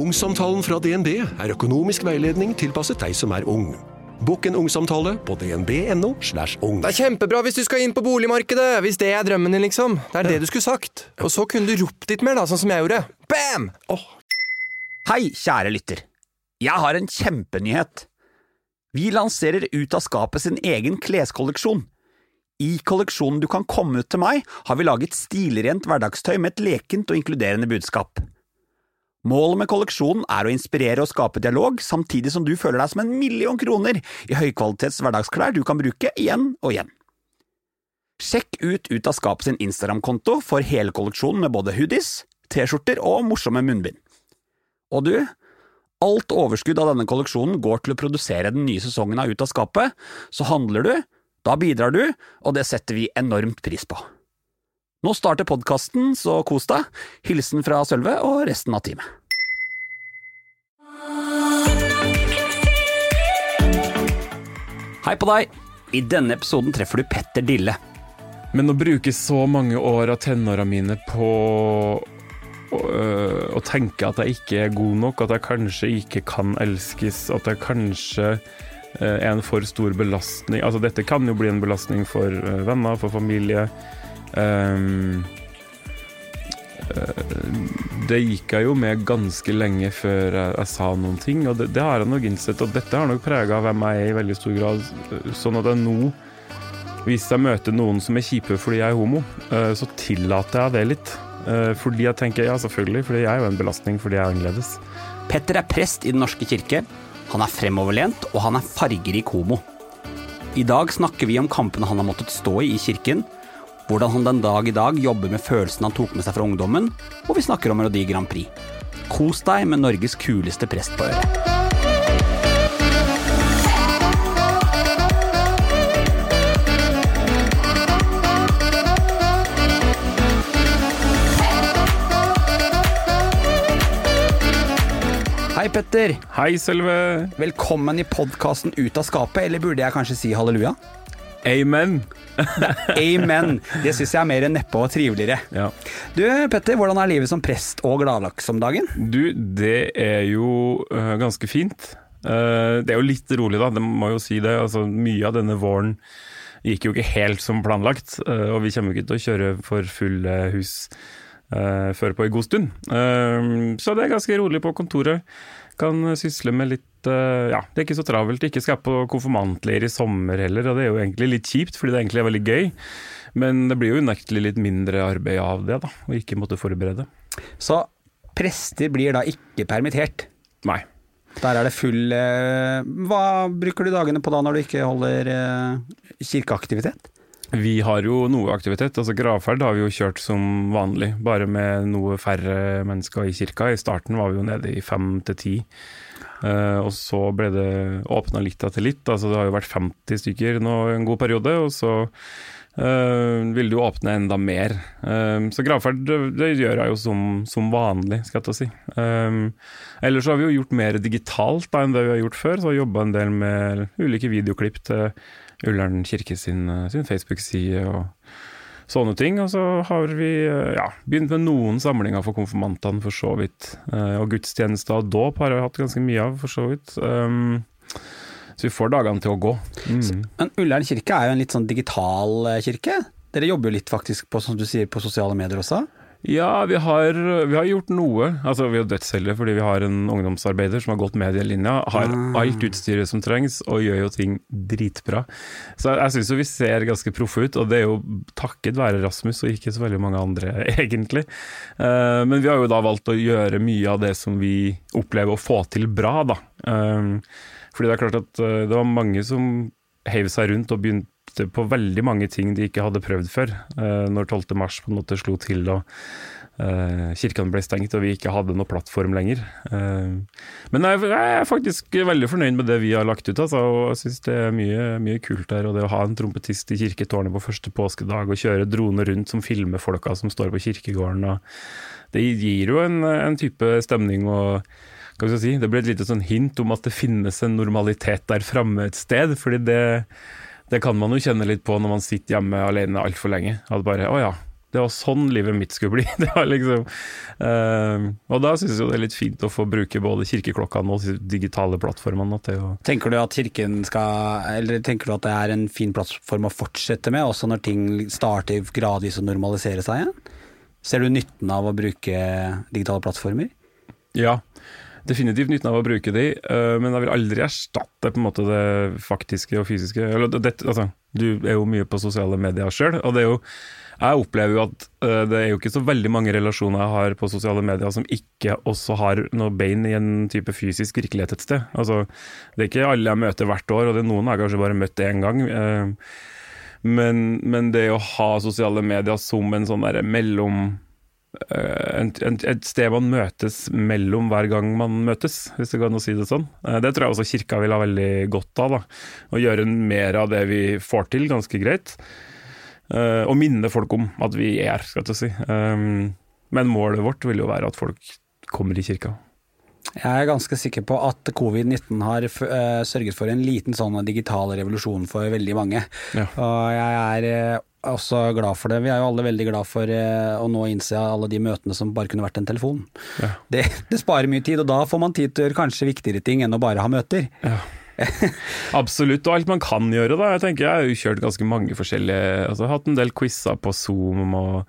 Ungsamtalen fra DNB er økonomisk veiledning tilpasset deg som er ung. Bokk en ungsamtale på dnb.no. slash ung. Det er kjempebra hvis du skal inn på boligmarkedet, hvis det er drømmen din, liksom. Det er det du skulle sagt. Og så kunne du ropt litt mer, da, sånn som jeg gjorde. Bam! Hei, kjære lytter. Jeg har en kjempenyhet. Vi lanserer Ut av skapet sin egen kleskolleksjon. I kolleksjonen Du kan komme ut til meg, har vi laget stilrent hverdagstøy med et lekent og inkluderende budskap. Målet med kolleksjonen er å inspirere og skape dialog, samtidig som du føler deg som en million kroner i høykvalitets hverdagsklær du kan bruke igjen og igjen. Sjekk ut Ut av skapet sin Instagram-konto for hele kolleksjonen med både hoodies, T-skjorter og morsomme munnbind. Og du, alt overskudd av denne kolleksjonen går til å produsere den nye sesongen av Ut av skapet, så handler du, da bidrar du, og det setter vi enormt pris på. Nå starter podkasten, så kos deg. Hilsen fra Sølve og resten av teamet. Hei på deg! I denne episoden treffer du Petter Dille. Men å bruke så mange år av tenåra mine på å, øh, å tenke at jeg ikke er god nok, at jeg kanskje ikke kan elskes, at jeg kanskje øh, er en for stor belastning Altså, dette kan jo bli en belastning for øh, venner, for familie. Um, det gikk jeg jo med ganske lenge før jeg, jeg sa noen ting, og det, det, har jeg nok innsett. Og dette har nok prega hvem jeg er i veldig stor grad. Sånn at jeg nå, hvis jeg møter noen som er kjipe fordi jeg er homo, uh, så tillater jeg det litt. Uh, fordi jeg tenker ja, selvfølgelig, fordi jeg er jo en belastning fordi jeg er annerledes. Petter er prest i Den norske kirke. Han er fremoverlent, og han er fargerik homo. I dag snakker vi om kampene han har måttet stå i i kirken hvordan han den dag i dag jobber med følelsen han tok med seg fra ungdommen, og vi snakker om Melodi Grand Prix. Kos deg med Norges kuleste prest på øret. Hei, Petter. Hei, Sølve. Velkommen i podkasten Ut av skapet, eller burde jeg kanskje si halleluja? Amen. Amen. Det syns jeg er mer neppe og triveligere. Ja. Du Petter, hvordan er livet som prest og gladlaks om dagen? Du, det er jo uh, ganske fint. Uh, det er jo litt rolig, da, det må jo si det. Altså, mye av denne våren gikk jo ikke helt som planlagt, uh, og vi kommer jo ikke til å kjøre for fulle hus før på en god stund. så det er ganske rolig på kontoret. Kan sysle med litt ja, det er ikke så travelt. Ikke skal på konfirmantleir i sommer heller, og det er jo egentlig litt kjipt, fordi det egentlig er veldig gøy. Men det blir jo unektelig litt mindre arbeid av det, da, å ikke måtte forberede. Så prester blir da ikke permittert? Nei. Der er det full eh, Hva bruker du dagene på da når du ikke holder eh, kirkeaktivitet? Vi har jo noe aktivitet. altså Gravferd har vi jo kjørt som vanlig, bare med noe færre mennesker i kirka. I starten var vi jo nede i fem til ti. Uh, og så ble det åpna litt etter litt. altså Det har jo vært 50 stykker nå en god periode. Og så uh, vil jo åpne enda mer. Um, så gravferd det, det, gjør jeg jo som, som vanlig, skal jeg ta si. ellers så har vi jo gjort mer digitalt da, enn det vi har gjort før. Så har jobba en del med ulike videoklipp til Ullern kirke sin, sin Facebook-side. og sånne ting. Og så har vi eh, ja, begynt med noen samlinger for konfirmantene, for så vidt. Eh, og gudstjenester og dåp har jeg hatt ganske mye av, for så vidt. Um, så vi får dagene til å gå. Mm. Men Ullern kirke er jo en litt sånn digital eh, kirke? Dere jobber jo litt faktisk på, som du sier, på sosiale medier også? Ja, vi har, vi har, gjort noe. Altså, vi har dødsheldige fordi vi har en ungdomsarbeider som har gått medielinja, har ah. alt utstyret som trengs og gjør jo ting dritbra. Så jeg syns jo vi ser ganske proffe ut, og det er jo takket være Rasmus og ikke så veldig mange andre, egentlig. Uh, men vi har jo da valgt å gjøre mye av det som vi opplever å få til bra, da. Uh, fordi det er klart at uh, det var mange som heiv seg rundt og begynte på veldig mange ting de ikke hadde prøvd før. Uh, når 12. mars på en måte slo til og kirken kirkene ble stengt og vi ikke hadde noe plattform lenger. Uh, men jeg, er faktisk veldig fornøyd med det vi har lagt ut, altså, og jeg syns det er mye, mye, kult der. Og det å ha en trompetist i kirketårnet på første påskedag og kjøre droner rundt som filmer folka som står på kirkegården, det gir jo en, en type stemning. og Si, det ble et lite sånn hint om at det finnes en normalitet der framme et sted. fordi det, det, kan man jo kjenne litt på når man sitter hjemme alene altfor lenge. At bare Å ja, Det var sånn livet mitt skulle bli. Det var liksom, uh, og da syns jeg det er litt fint å få bruke både kirkeklokkene og de digitale plattformene til å Tenker du at kirken skal Eller tenker du at det er en fin plattform å fortsette med, også når ting starter gradvis å normalisere seg igjen? Ser du nytten av å bruke digitale plattformer? Ja, definitivt nytten av å bruke de, eh, men jeg vil aldri erstatte på en måte det faktiske og fysiske. Eller, det, altså, du er jo mye på sosiale medier sjøl, og det er jo jeg opplever jo at uh, det er jo ikke så veldig mange relasjoner jeg har på sosiale medier som ikke også har noe bein i en type fysisk virkelighet et sted. Altså, det er ikke alle jeg møter hvert år, og det er noen jeg kanskje bare møtt én gang. Uh, men, men, det å ha sosiale medier som en sånn mellom et sted man møtes mellom hver gang man møtes, hvis det går an å si det sånn. Det tror jeg også kirka vil ha veldig godt av. da, Å gjøre mer av det vi får til, ganske greit. Uh, og minne folk om at vi er, skal jeg si. Men målet vårt vil jo være at folk kommer i kirka. Jeg er ganske sikker på at covid-19 har uh, sørget for en liten sånn digital revolusjon for veldig mange. Ja. Og jeg er uh, også glad for det. Vi er jo alle veldig glad for å nå innse alle de møtene som bare kunne vært en telefon. Ja. Det, det, sparer mye tid, og da får man tid til å gjøre kanskje viktigere ting enn å bare ha møter. Ja. Absolutt, og alt man kan gjøre. da. Jeg tenker jeg har jo kjørt ganske mange forskjellige altså Hatt en del quizer på Zoom, og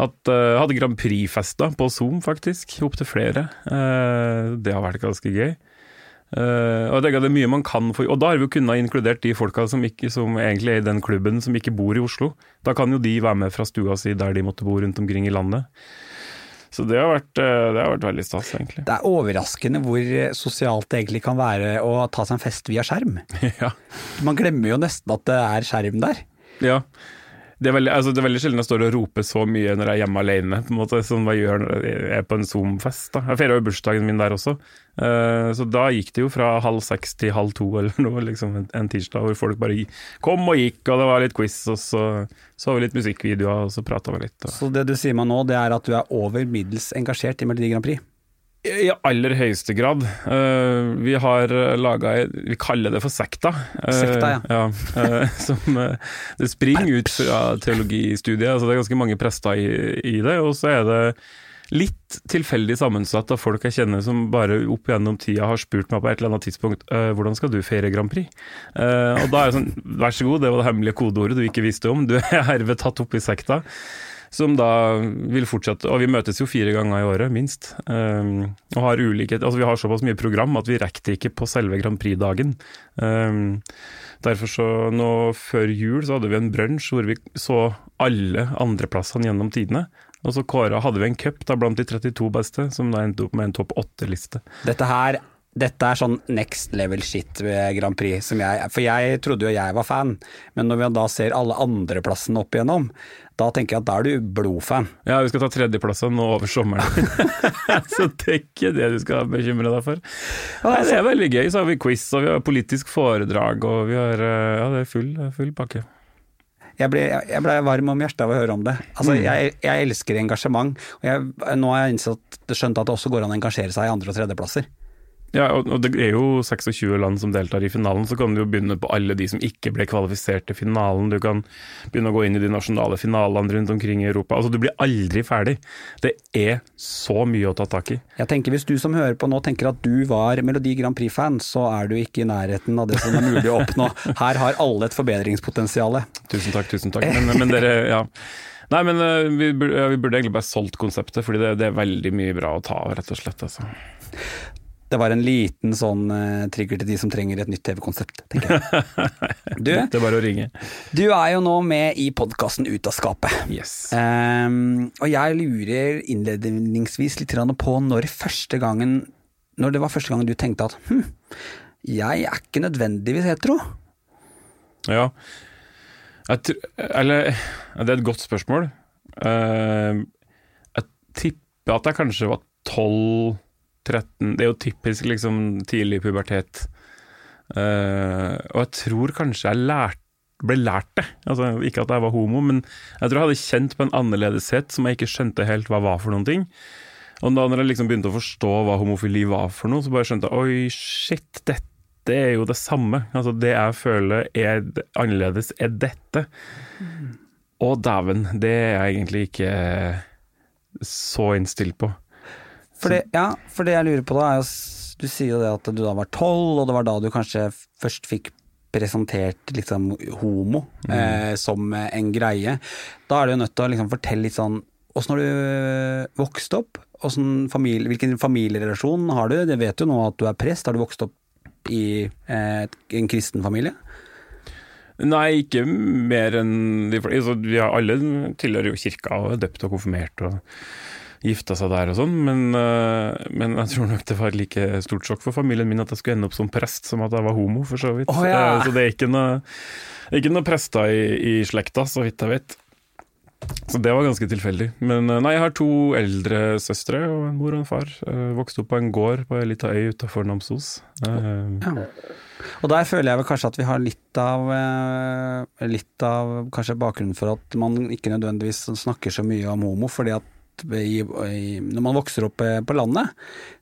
hatt, uh, hadde Grand Prix-fester på Zoom, faktisk. Opptil flere. Uh, det har vært ganske gøy. Uh, og det er mye man kan få, og da har vi jo kunnet inkludert de folka som, ikke, som egentlig er i den klubben, som ikke bor i Oslo. Da kan jo de være med fra stua si der de måtte bo rundt omkring i landet. Så det har vært, eh, det har vært veldig stas, egentlig. Det er overraskende hvor eh, sosialt det egentlig kan være å ta seg en fest via skjerm. Ja. Man glemmer jo nesten at det er skjerm der. Ja, det er, veldig, altså det er veldig sjelden jeg står og roper så mye når jeg er hjemme alene, på en måte, som jeg gjør når jeg er på en Zoom-fest. Jeg feira jo bursdagen min der også, uh, så da gikk det jo fra halv seks til halv to eller noe, liksom en, en, tirsdag, hvor folk bare kom og gikk, og det var litt quiz, og så så vi litt musikkvideoer, og så prata vi litt. Og. Så det du sier meg nå, det er at du er over middels engasjert i Melodi Grand Prix? I aller høyeste grad. Uh, vi har laga Vi kaller det for sekta. Uh, sekta, ja. ja uh, som, det springer ut fra teologistudiet. Altså det er ganske mange prester i, i det. Og så er det litt tilfeldig sammensatt av folk jeg kjenner som bare opp gjennom tida har spurt meg på et eller annet tidspunkt hvordan skal du feire Grand Prix? og da er det sånn, vær så god, det var det hemmelige kodeordet du ikke visste om. Du er herved tatt opp i sekta som da vil fortsette. Og vi møtes jo fire ganger i året, minst. Um, og har ulike, altså Vi har såpass mye program at vi rekker ikke på selve Grand Prix-dagen. Um, derfor så nå før jul så hadde vi en brunsj hvor vi så alle andreplassene gjennom tidene. Og så kåra hadde vi en cup da blant de 32 beste, som da endte opp med en topp åtte-liste. Dette her dette er sånn next level shit ved Grand Prix. Jeg, for jeg trodde jo jeg var fan, men når vi da ser alle andreplassene opp igjennom, da tenker jeg at da er du blodfan. Ja, vi skal ta tredjeplassen nå over sommeren. så det er ikke det du skal bekymre deg for. Nei, det er veldig gøy. Så har vi quiz, og vi har politisk foredrag, og vi har eh, Ja, det er full, full pakke. Jeg ble, jeg ble, varm om hjertet av å høre om det. Altså, mm. jeg, jeg, elsker engasjement. og jeg, Nå har jeg innsett, skjønt at det også går an å engasjere seg i andre- og tredjeplasser. Ja, og det er jo 26 land som deltar i finalen, så kan du jo begynne på alle de som ikke ble kvalifisert til finalen. Du kan begynne å gå inn i de nasjonale finalene rundt omkring i Europa. Altså, Du blir aldri ferdig. Det er så mye å ta tak i. Jeg tenker Hvis du som hører på nå tenker at du var Melodi Grand Prix-fan, så er du ikke i nærheten av det som er mulig å oppnå. Her har alle et forbedringspotensial. Tusen takk, tusen takk. Men, men dere, ja. Nei, men eh, vi burde, vi burde, egentlig bare solgt konseptet, fordi det, det, er veldig mye bra å ta av, rett og slett. Altså. Det var en liten sånn uh, trigger til de som trenger et nytt TV-konsept, tenker jeg. Du, det er bare å ringe. Du er jo nå med i podkasten Ut av skapet. Yes. Um, og jeg lurer innledningsvis litt på når første gangen Når det var første gangen du tenkte at hm, jeg er ikke nødvendigvis hetero? Ja. Jeg, eller Det er et godt spørsmål. Uh, jeg tipper at jeg kanskje var tolv 13 Det er jo typisk liksom tidlig pubertet. Uh, og jeg tror kanskje jeg lærte, ble lært det. Altså, ikke at jeg var homo, men jeg tror jeg hadde kjent på en annerledeshet som jeg ikke skjønte helt hva var for noen ting. Og da når jeg liksom begynte å forstå hva homofili var for noe, så bare skjønte jeg oi, shit, dette er jo det samme. Altså det jeg føler er annerledes, er dette. Mm. Å, dæven, det er jeg egentlig ikke så innstilt på. For det, ja, for det jeg lurer på da, er jo Du sier jo det at du da var tolv, og det var da du kanskje først fikk presentert liksom homo eh, som en greie. Da er du jo nødt til å liksom fortelle litt sånn Åssen har du vokst opp? Familie, hvilken familierelasjon har du? Det vet jo nå at du er prest. Har du vokst opp i eh, en kristen familie? Nei, ikke mer enn de fleste. Altså, vi har alle tilhører jo kirka og er døpt og konfirmert og gifta seg der og sånn, men, eh, men jeg tror nok det var et like stort sjokk for familien min at jeg skulle ende opp som prest som at jeg var homo, for så vidt. Oh, ja. Eh, Så det er ikke noe, ikke noe prester i, i slekta, så vidt jeg vet. Så det var ganske tilfeldig. Men eh, nei, jeg har to eldre søstre og en mor og en far. Vokste opp på en gård på ei lita øy utafor Namsos. Ja. Og der føler jeg vel kanskje at vi har litt av Litt av bakgrunnen for at man ikke nødvendigvis snakker så mye om homo, fordi at i, i, når man vokser opp eh, på landet,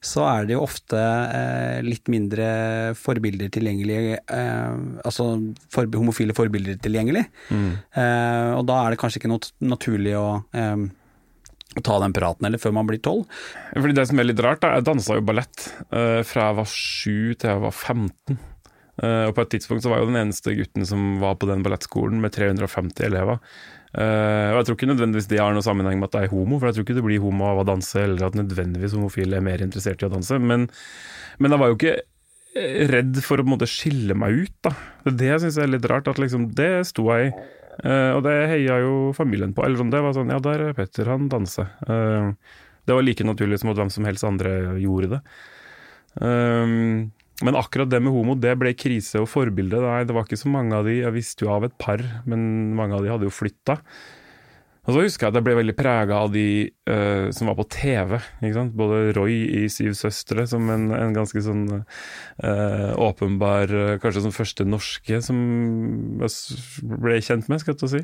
så er det jo ofte eh, litt mindre forbilder tilgjengelig eh, Altså for, homofile forbilder tilgjengelig. Eh, og da er det kanskje ikke noe naturlig å eh, å ta den praten, eller før man blir tolv. Fordi Det som er litt rart, da, jeg dansa jo ballett eh, fra jeg var sju til jeg var 15. Eh, og På et tidspunkt så var jeg jo den eneste gutten som var på den ballettskolen med 350 elever. Eh, og Jeg tror ikke nødvendigvis det har noe sammenheng med at det er homo, for jeg tror ikke det blir homo av å danse, eller at nødvendigvis homofile er mer interessert i å danse. Men, men jeg var jo ikke eh, redd for å på en måte skille meg ut, da. Det det jeg er litt rart, at liksom det sto jeg i. Uh, og det heia jo familien på. Eller sånn, det var sånn, ja der er Petter, han danser. Uh, det var like naturlig som at hvem som helst andre gjorde det. Um, men akkurat det med homo, det ble krise og forbilde. Nei, det var ikke så mange av de. Jeg visste jo av et par, men mange av de hadde jo flytta. Og så husker jeg at jeg ble veldig prega av de uh, som var på TV. Både Roy i Syv søstre, som en, en ganske sånn uh, åpenbar uh, Kanskje som første norske som jeg ble kjent med, skal jeg si.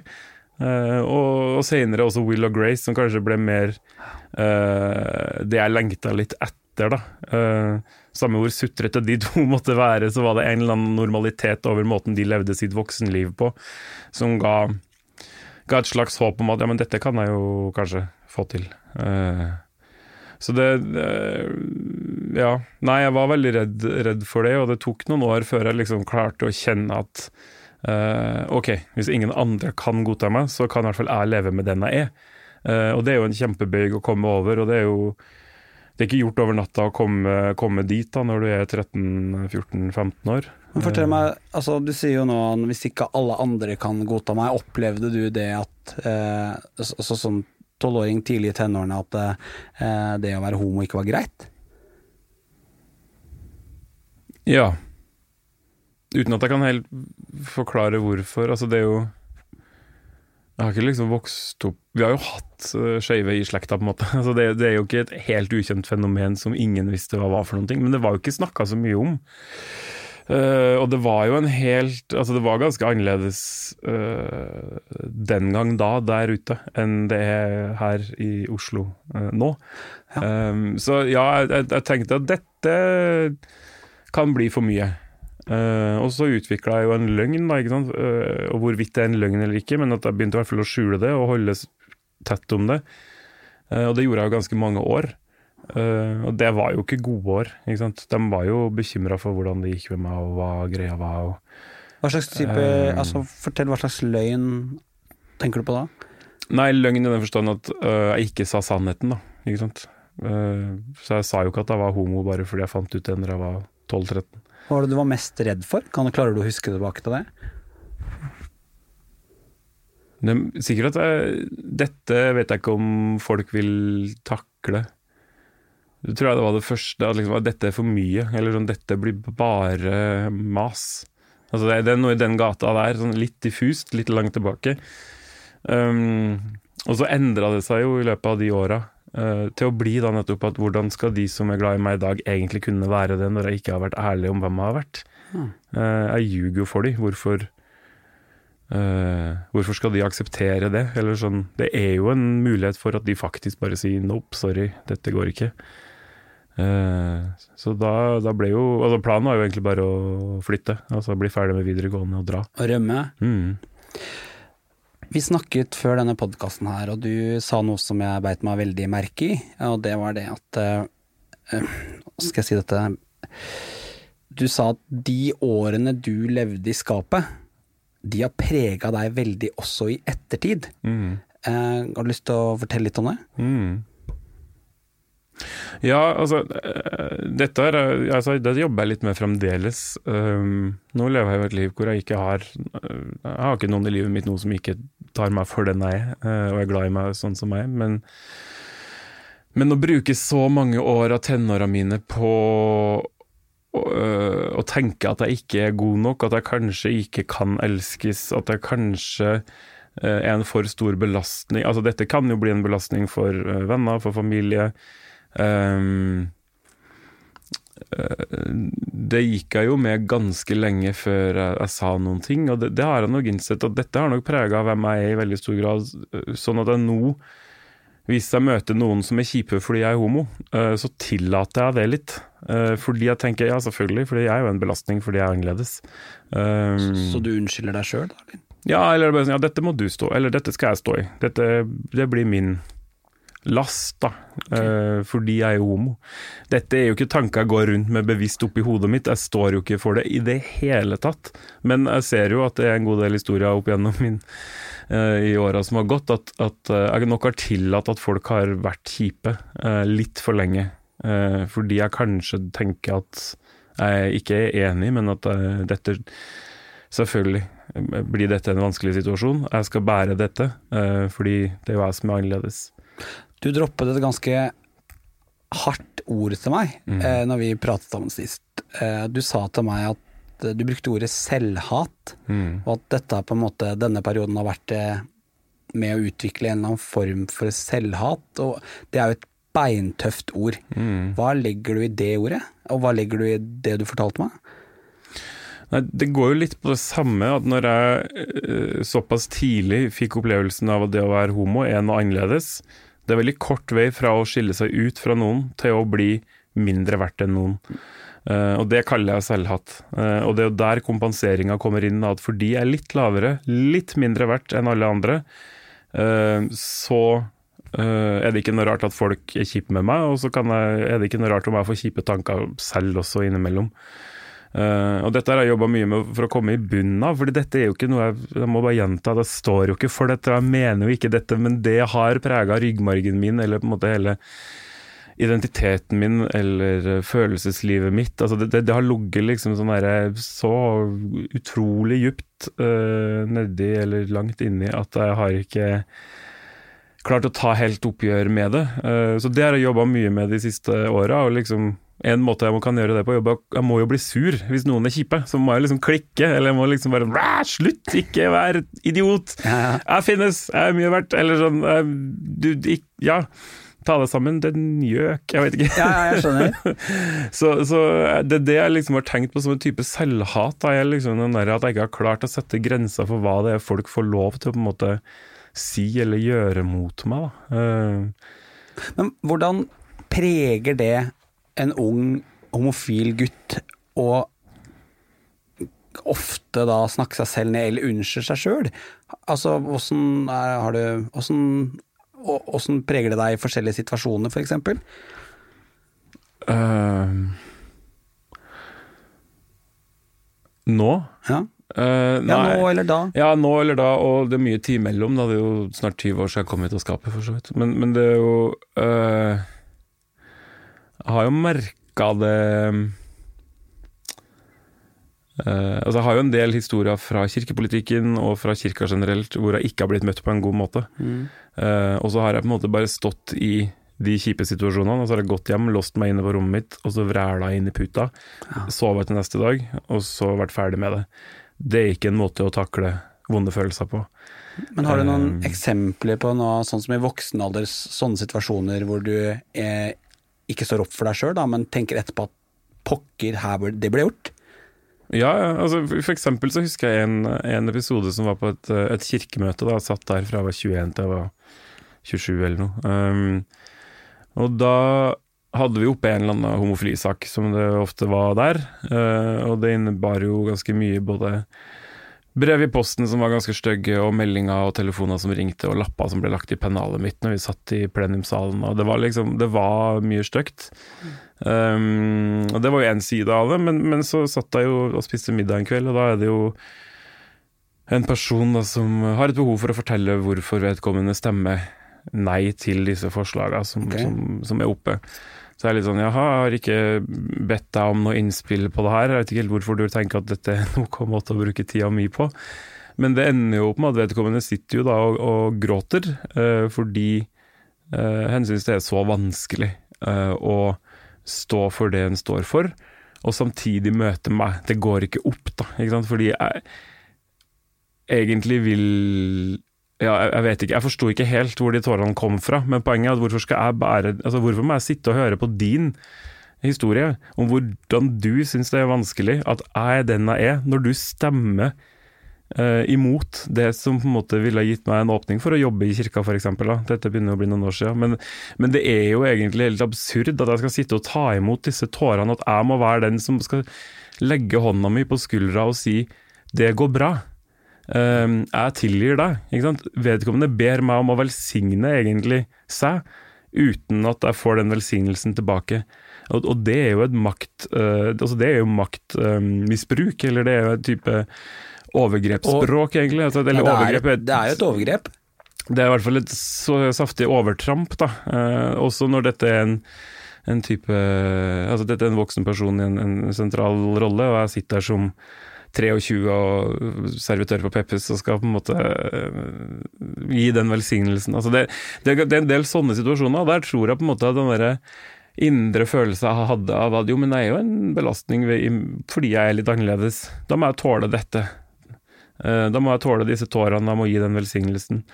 Uh, og, og senere også Will og Grace, som kanskje ble mer uh, det jeg lengta litt etter, da. Eh, samme hvor sutrete de to måtte være, så var det en eller annen normalitet over måten de levde sitt voksenliv på, som ga, ga et slags håp om at ja, men dette kan jeg jo kanskje få til. Eh, så det, det Ja. Nei, jeg var veldig redd, redd for det, og det tok noen år før jeg liksom klarte å kjenne at eh, ok, hvis ingen andre kan godta meg, så kan i hvert fall jeg leve med den jeg er. Eh, og det er jo en kjempebøyg å komme over, og det er jo det er ikke gjort over natta å komme, komme dit da, når du er 13-14-15 år. Men fortell meg, altså du sier jo nå hvis ikke alle andre kan godta meg, opplevde du det at eh, så, så, som tolvåring tidlig i tenårene at eh, det å være homo ikke var greit? Ja. Uten at jeg kan helt forklare hvorfor. Altså, det er jo Jeg har ikke liksom vokst opp Vi har jo hatt uh, skeive i slekta, på en måte. Altså, det, det er jo ikke et helt ukjent fenomen som ingen visste hva var for noen ting, men det var jo ikke snakka så mye om. Uh, og det var jo en helt Altså, det var ganske annerledes uh, den gang da, der ute, enn det er her i Oslo uh, nå. Um, så ja, jeg, jeg, jeg tenkte at dette kan bli for mye. Eh, og så utvikla jeg jo en løgn, da, ikke sant? Uh, og hvorvidt det er en løgn eller ikke, men at jeg begynte i hvert fall å skjule det og holde tett om det. Uh, og det gjorde jeg jo ganske mange år. Og det var jo ikke gode år. ikke sant? De var jo bekymra for hvordan det gikk med meg, og hva greia var. og Hva slags type, altså Fortell hva slags løgn tenker du på da? Nei, løgn i den forstand at jeg ikke sa sannheten, da. Ikke sant? Så jeg sa jo ikke at jeg var homo bare fordi jeg fant ut det når jeg var 12-13. Hva var det du var mest redd for? Kan Klarer du å huske tilbake til det? Det er sikkert at jeg, Dette vet jeg ikke om folk vil takle. Det tror jeg det var det første, at, liksom, dette er for mye. Eller sånn, dette blir bare mas. Altså det, det er noe i den gata der, sånn litt diffust, litt langt tilbake. Um, og så endra det seg jo i løpet av de åra. Eh, til å bli da nettopp at hvordan skal de som er glad i meg i dag, egentlig kunne være det, når jeg ikke har vært ærlig om hvem jeg har vært? Mm. jeg ljuger jo for dem. Hvorfor, eh, hvorfor skal de akseptere det? Eller sånn, det er jo en mulighet for at de faktisk bare sier 'nope, sorry, dette går ikke'. Så da, da ble jo altså Planen var jo egentlig bare å flytte. Altså bli ferdig med videregående og dra. Og rømme? Mm. Vi snakket før denne podkasten her, og du sa noe som jeg beit meg veldig merke i, og det var det at uh, Skal jeg si dette Du sa at de årene du levde i skapet, de har prega deg veldig også i ettertid. Mm. Uh, har du lyst til å fortelle litt om det? Mm. Ja, altså Dette er, altså, det jobber jeg litt med fremdeles. Um, nå lever jeg jo et liv hvor jeg ikke har Jeg har ikke noen i livet mitt nå som ikke tar meg for den jeg er, og er glad i meg sånn som meg. Men, men å bruke så mange år av tenåra mine på å, å tenke at jeg ikke er god nok, at jeg kanskje ikke kan elskes, at jeg kanskje er en for stor belastning. Altså Dette kan jo bli en belastning for venner, for familie. Um, det gikk jeg jo med ganske lenge før jeg, jeg sa noen ting, og det, det, har jeg nok innsett at dette har nok prega hvem jeg er i veldig stor grad. Sånn at jeg nå, hvis jeg møter noen som er kjipe fordi jeg er homo, så tillater jeg det litt. Fordi jeg tenker ja, selvfølgelig, fordi jeg er jo en belastning fordi jeg er annerledes. Um, så, så, du unnskylder deg sjøl, da? Ja, eller bare sånn ja, dette må du stå eller dette skal jeg stå i. Dette, det blir min last, da, okay. uh, fordi jeg er homo. Dette er jo ikke tanker jeg går rundt med bevisst oppi hodet mitt, jeg står jo ikke for det i det hele tatt. Men jeg ser jo at det er en god del historier opp gjennom min uh, i åra som har gått, at, at uh, jeg nok har tillatt at folk har vært kjipe litt for lenge. fordi jeg kanskje tenker at jeg ikke er enig, men at dette Selvfølgelig blir dette en vanskelig situasjon. Jeg skal bære dette, fordi det er jo jeg som er annerledes. Du droppet et ganske hardt ord til meg mm. eh, når vi pratet sammen sist. Eh, du sa til meg at eh, du brukte ordet selvhat, mm. og at dette på en måte, denne perioden har vært eh, med å utvikle en eller annen form for selvhat. Og det er jo et beintøft ord. Mm. Hva legger du i det ordet, og hva legger du i det du fortalte meg? Nei, Det går jo litt på det samme, at når jeg uh, såpass tidlig fikk opplevelsen av at det å være homo er noe annerledes, det er veldig kort vei fra å skille seg ut fra noen til å bli mindre verdt enn noen. Uh, og det kaller jeg selvhatt. Uh, og det er jo der kompenseringa kommer inn, at fordi jeg er litt lavere, litt mindre verdt enn alle andre, uh, så er det ikke noe rart at folk er kjipe med meg, og så jeg, er det ikke noe rart om jeg får kjipe tanker selv også innimellom. Uh, og dette har jeg jobba mye med for å komme i bunnen av, fordi dette er jo ikke noe jeg, jeg må bare gjenta, det står jo ikke for dette, jeg mener jo ikke dette, men det har prega ryggmargen min, eller på en måte hele identiteten min, eller følelseslivet mitt. Altså det, det, det har ligget liksom sånn der, så utrolig djupt uh, nedi, eller langt inni, at jeg har ikke klart å ta helt oppgjør med det. Uh, så det har jeg jobba mye med de siste åra, liksom en måte jeg kan gjøre det på, jeg må jo bli sur hvis noen er kjipe. Så må jeg liksom klikke, eller jeg må liksom bare Slutt, ikke vær idiot! Jeg finnes, jeg er mye verdt. Eller sånn du, Ja, ta deg sammen, det er gjøk, jeg vet ikke. Ja, jeg skjønner. så, så, det er det jeg liksom har tenkt på som en type selvhat. Da, jeg liksom den der, at jeg ikke har klart å sette grenser for hva det er folk får lov til å på en måte si eller gjøre mot meg. Da. Uh, Men hvordan preger det en ung homofil gutt å ofte da snakke seg selv ned eller unnskylde seg sjøl. Altså, åssen har du Åssen preger det deg i forskjellige situasjoner, f.eks.? For eksempel? uh, nå? Ja. Uh, ja, nå eller da? Ja, nå eller da, og det er mye tid imellom. Da. Det er jo snart 20 år siden jeg kom hit og skapet, for så vidt. Men, men det er jo uh, har jo merka det uh, altså Jeg har jo en del historier fra kirkepolitikken og fra kirka generelt hvor jeg ikke har blitt møtt på en god måte. Mm. Uh, og så har jeg på en måte bare stått i de kjipe situasjonene, og så har jeg gått hjem, låst meg inne på rommet mitt, og så vræla inn i puta. Ja. Sovet til neste dag, og så vært ferdig med det. Det er ikke en måte å takle vonde følelser på. Men har du noen um, eksempler på noe sånn som i voksen alder, sånne situasjoner hvor du er ikke står opp for deg sjøl, men tenker etterpå at pokker, her, det ble gjort? Ja, altså for eksempel så husker jeg en, en episode som var på et, et, kirkemøte. da, satt der fra jeg var 21 til jeg var 27 eller noe. Um, og da hadde vi oppe en eller annen homofilisak, som det ofte var der. Uh, og det innebar jo ganske mye både brev i posten som var ganske stygge, og meldinger og telefoner som ringte, og lapper som ble lagt i pennalet mitt når vi satt i plenumsalen. Og det var liksom Det var mye stygt. Um, og det var jo én side av det, men, men, så satt jeg jo og spiste middag en kveld, og da er det jo en person da, som har et behov for å fortelle hvorfor vedkommende stemmer nei til disse forslagene som, okay. som, som er oppe. Så det er litt sånn jaha, jeg har ikke bedt deg om noe innspill på det her. Jeg vet ikke helt hvorfor du tenker at dette er noe måte å bruke tida mi på. Men det ender jo opp med at vedkommende sitter jo da og, og gråter, uh, fordi uh, hen syns det er så vanskelig uh, å stå for det en står for, og samtidig møte meg. Det går ikke opp, da. Ikke sant? Fordi jeg egentlig vil ja, jeg, vet ikke, jeg forsto ikke helt hvor de tårene kom fra, men poenget er at hvorfor skal jeg bære altså Hvorfor må jeg sitte og høre på din historie om hvordan du syns det er vanskelig at jeg er den jeg er, når du stemmer eh, imot det som på en måte ville gitt meg en åpning for å jobbe i kirka, f.eks. Dette begynner å bli noen år siden. Men, men det er jo egentlig helt absurd at jeg skal sitte og ta imot disse tårene, at jeg må være den som skal legge hånda mi på skuldra og si 'det går bra'. Um, jeg tilgir deg. Ikke sant? Vedkommende ber meg om å velsigne egentlig seg, uten at jeg får den velsignelsen tilbake. Og, og det er jo et makt uh, altså Det er jo maktmisbruk, eller det er jo et type overgrepsspråk, egentlig. Altså, eller Ja, det, er, overgrep er- det er jo et overgrep. det er i hvert fall et så saftig overtramp, da. Eh, også når dette er en, en type Altså dette er en voksen person i en, en sentral rolle, og jeg sitter der som 23 og servitør på Peppes og skal på en måte eh, gi den velsignelsen. Altså det, det, det er en del sånne situasjoner, der tror jeg på en måte at den derre indre følelse jeg hadde av at jo, men det er jo en belastning fordi jeg er litt annerledes. Da må jeg tåle dette. Eh, Da må jeg tåle disse tårene, da må jeg gi den velsignelsen.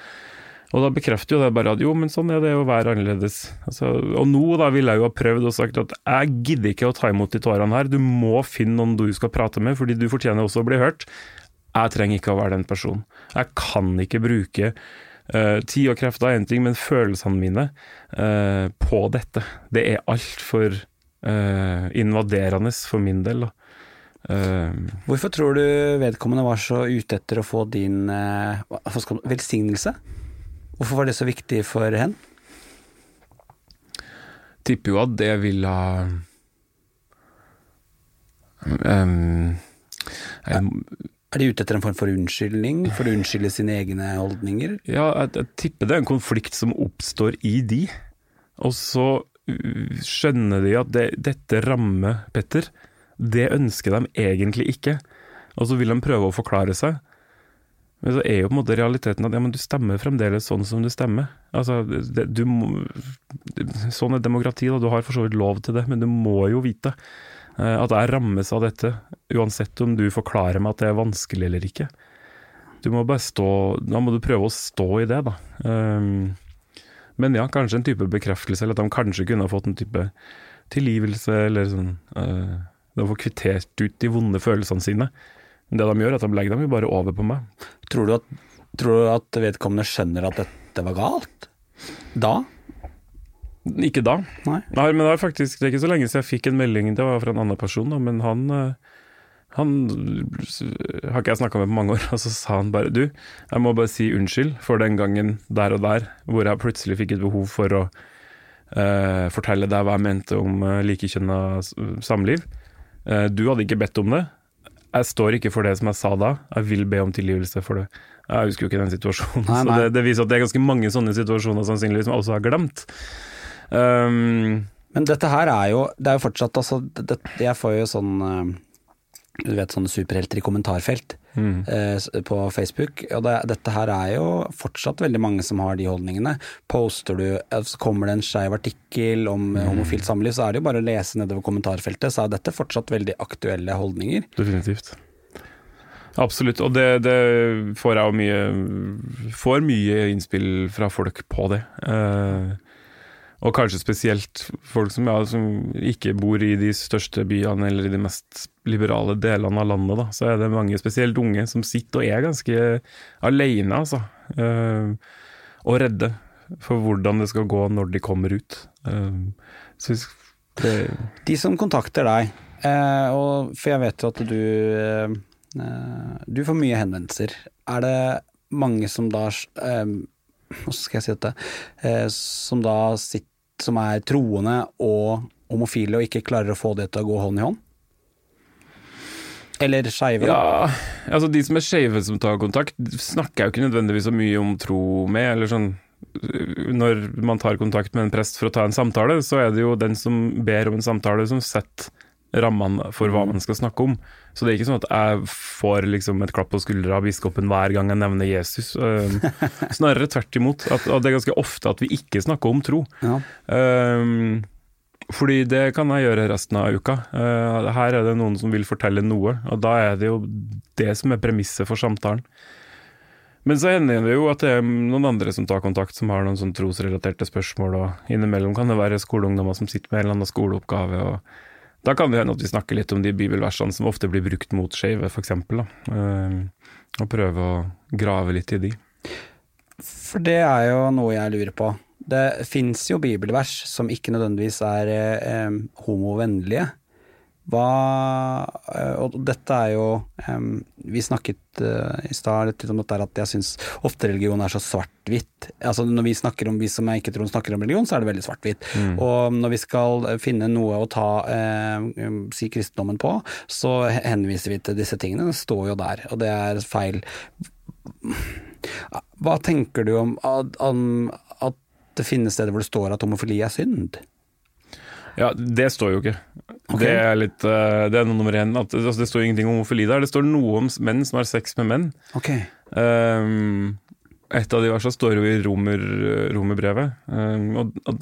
Og da bekrefter jo det bare at jo, men sånn er det å være annerledes. Altså, og nå da ville jeg jo ha prøvd og sagt at jeg gidder ikke å ta imot de tårene her, du må finne noen du skal prate med, fordi du fortjener også å bli hørt. Jeg trenger ikke å være den personen. Jeg kan ikke bruke uh, tid og krefter er én ting, men følelsene mine uh, på dette, det er altfor uh, invaderende for min del. da. Eh, Hvorfor tror du vedkommende var så ute etter å få din eh, man- velsignelse? Hvorfor var det så viktig for henne? tipper jo at det ville ha um, jeg, Er de ute etter en form for unnskyldning? For å unnskylde sine egne holdninger? Ja, jeg, jeg tipper det er en konflikt som oppstår i de. Og så uh, skjønner de at det, dette rammer Petter. Det ønsker de egentlig ikke. Og så vil de prøve å forklare seg. Men så er jo på en måte realiteten at ja, du stemmer fremdeles sånn som du stemmer. Altså, det, du må, sånn er demokrati, da. Du har for så vidt lov til det, men du må jo vite eh, at jeg rammes av dette, uansett om du forklarer meg at det er vanskelig eller ikke. Du må bare stå Da må du prøve å stå i det, da. Um, men ja, kanskje en type bekreftelse, eller at de kanskje kunne ha fått en type tilgivelse, eller sånn uh, De får kvittert ut de vonde følelsene sine. Men det de gjør, er at de legger dem jo bare over på meg. Tror du at, tror du at vedkommende skjønner at dette var galt? Da? Ikke da. Nei. Nei, men det er faktisk det er ikke så lenge siden jeg fikk en melding, det var fra en annen person, da, men han eh, han har ikke jeg snakka med på mange år, og så sa han bare du, jeg må bare si unnskyld for den gangen der og der hvor jeg plutselig fikk et behov for å uh, fortelle deg hva jeg mente om uh, likekjønna samliv. Uh, du hadde ikke bedt om det. Jeg står ikke for det som jeg sa da, jeg vil be om tilgivelse for det. Jeg husker jo ikke den situasjonen, Nei, nei. så det, det viser at det er ganske mange sånne situasjoner sannsynligvis som jeg også har glemt. Um, Men dette her er jo Det er jo fortsatt altså, det, Jeg får jo sånn eh, Du vet sånne superhelter i kommentarfelt eh, på Facebook. Og det, dette her er jo fortsatt veldig mange som har de holdningene. Poster du, eh, så kommer det en skeiv artikkel om mm. homofilt samliv, så er det jo bare å lese nedover kommentarfeltet, så er dette fortsatt veldig aktuelle holdninger. Definitivt. Absolutt, og det, det får jeg jo mye Får mye innspill fra folk på det. Eh, og kanskje spesielt folk som, ja, som ikke bor i de største byene eller i de mest liberale delene av landet. Da. Så er det mange, spesielt unge, som sitter og er ganske alene, altså. Uh, og redde for hvordan det skal gå når de kommer ut. Uh, det De som kontakter deg, uh, og, for jeg vet jo at du Du får mye henvendelser. Er det mange som da Hvordan skal jeg si dette? Som da sitter, som er troende og homofile og ikke klarer å få det til å gå hånd i hånd? Eller skeive? Ja, altså de som er skeive som tar kontakt, snakker jeg jo ikke nødvendigvis så mye om tro med, eller sånn Når man tar kontakt med en prest for å ta en samtale, så er det jo den som ber om en samtale, som setter rammene for hva man skal snakke om. Så det er ikke sånn at jeg får liksom et klapp på skuldra av biskopen hver gang jeg nevner Jesus. Um, Snarere tvert imot. At, at det er ganske ofte at vi ikke snakker om tro. Ja. Um, fordi det kan jeg gjøre resten av uka. Uh, her er det noen som vil fortelle noe, og da er det jo det som er premisset for samtalen. Men så hender det jo at det er noen andre som tar kontakt, som har noen sånn trosrelaterte spørsmål, og innimellom kan det være skoleungdommer som sitter med en eller annen skoleoppgave. og Da kan det hende at vi snakker litt om de bibelversene som ofte blir brukt mot skeive, f.eks., uh, og prøve å grave litt i de. For det er jo noe jeg lurer på. Det fins jo bibelvers som ikke nødvendigvis er eh, homovennlige. Hva eh, Og dette er jo um, Vi snakket uh, i stad litt om dette at jeg syns ofte religion er så svart-hvitt. Altså Når vi snakker om vi som er ikke-troende snakker om religion, så er det veldig svart-hvitt. Og når vi skal finne noe å ta uh, si kristendommen på, så henviser vi til disse tingene. Det står jo der, og det er feil. Hva tenker du om at, om at det finnes steder hvor det står at homofili er synd? Ja, det står jo ikke. Ok. Det er litt uh, Det er nummer én. At, altså, det står ingenting om homofili der. Det står noe om menn som har sex med menn. Okay. Um, et av de versene står jo i romer, romerbrevet. Um, og, og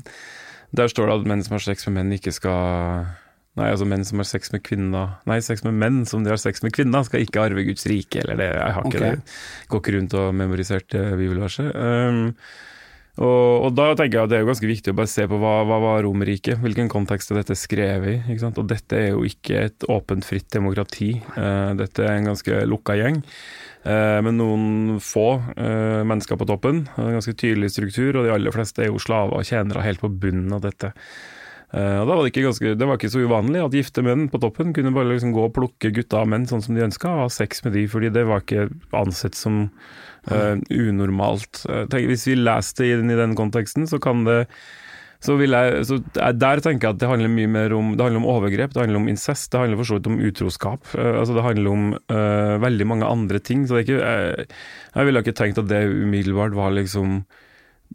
der står det at menn som har sex med menn, ikke skal Nei, altså menn som har sex med kvinner Nei, sex med menn som de har sex med kvinner, skal ikke arve Guds rike, eller det Jeg har ikke det. Går ikke rundt og memorisert bibelverset. Um, og, og da tenker jeg at det er jo ganske viktig å bare se på hva, hva var Romerriket, hvilken kontekst er dette skrevet i. Og dette er jo ikke et åpent, fritt demokrati. Uh, dette er en ganske lukka gjeng. Uh, med noen få uh, mennesker på toppen. En ganske tydelig struktur, og de aller fleste er jo slaver og tjenere helt på bunnen av dette. Eh, og da var det, ikke ganske, det var ikke så uvanlig at gifte menn på toppen kunne bare liksom gå og plukke gutter og menn sånn som de ønska, og ha sex med de, fordi det var ikke ansett som eh, unormalt. Eh, tenk, hvis vi leser det inn i den konteksten, så kan det så jeg, så der tenker jeg at det handler mye mer om Det handler om overgrep, det handler om incest, det handler for så vidt om utroskap. Uh, altså Det handler om uh, veldig mange andre ting. Så det er ikke Jeg, jeg ville ikke tenkt at det umiddelbart var liksom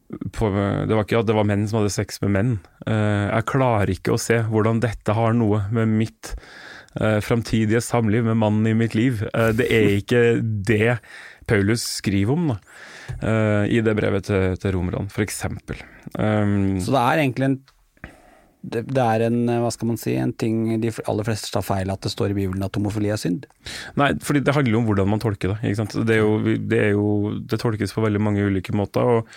på, Det var ikke at det var menn som hadde sex med menn. Uh, jeg klarer ikke å se hvordan dette har noe med mitt uh, framtidige samliv med mannen i mitt liv. Uh, det er ikke det Paulus skriver om da, uh, i det brevet til, til romerne, f.eks. Um, Så det er egentlig en det, det er en, eh, hva skal man si, en ting de aller fleste tar feil at det står i Bibelen at homofili er synd. Nei, fordi det handler jo om hvordan man tolker det. Ikke sant? Det, er jo, det, er jo, det tolkes på veldig mange ulike måter. og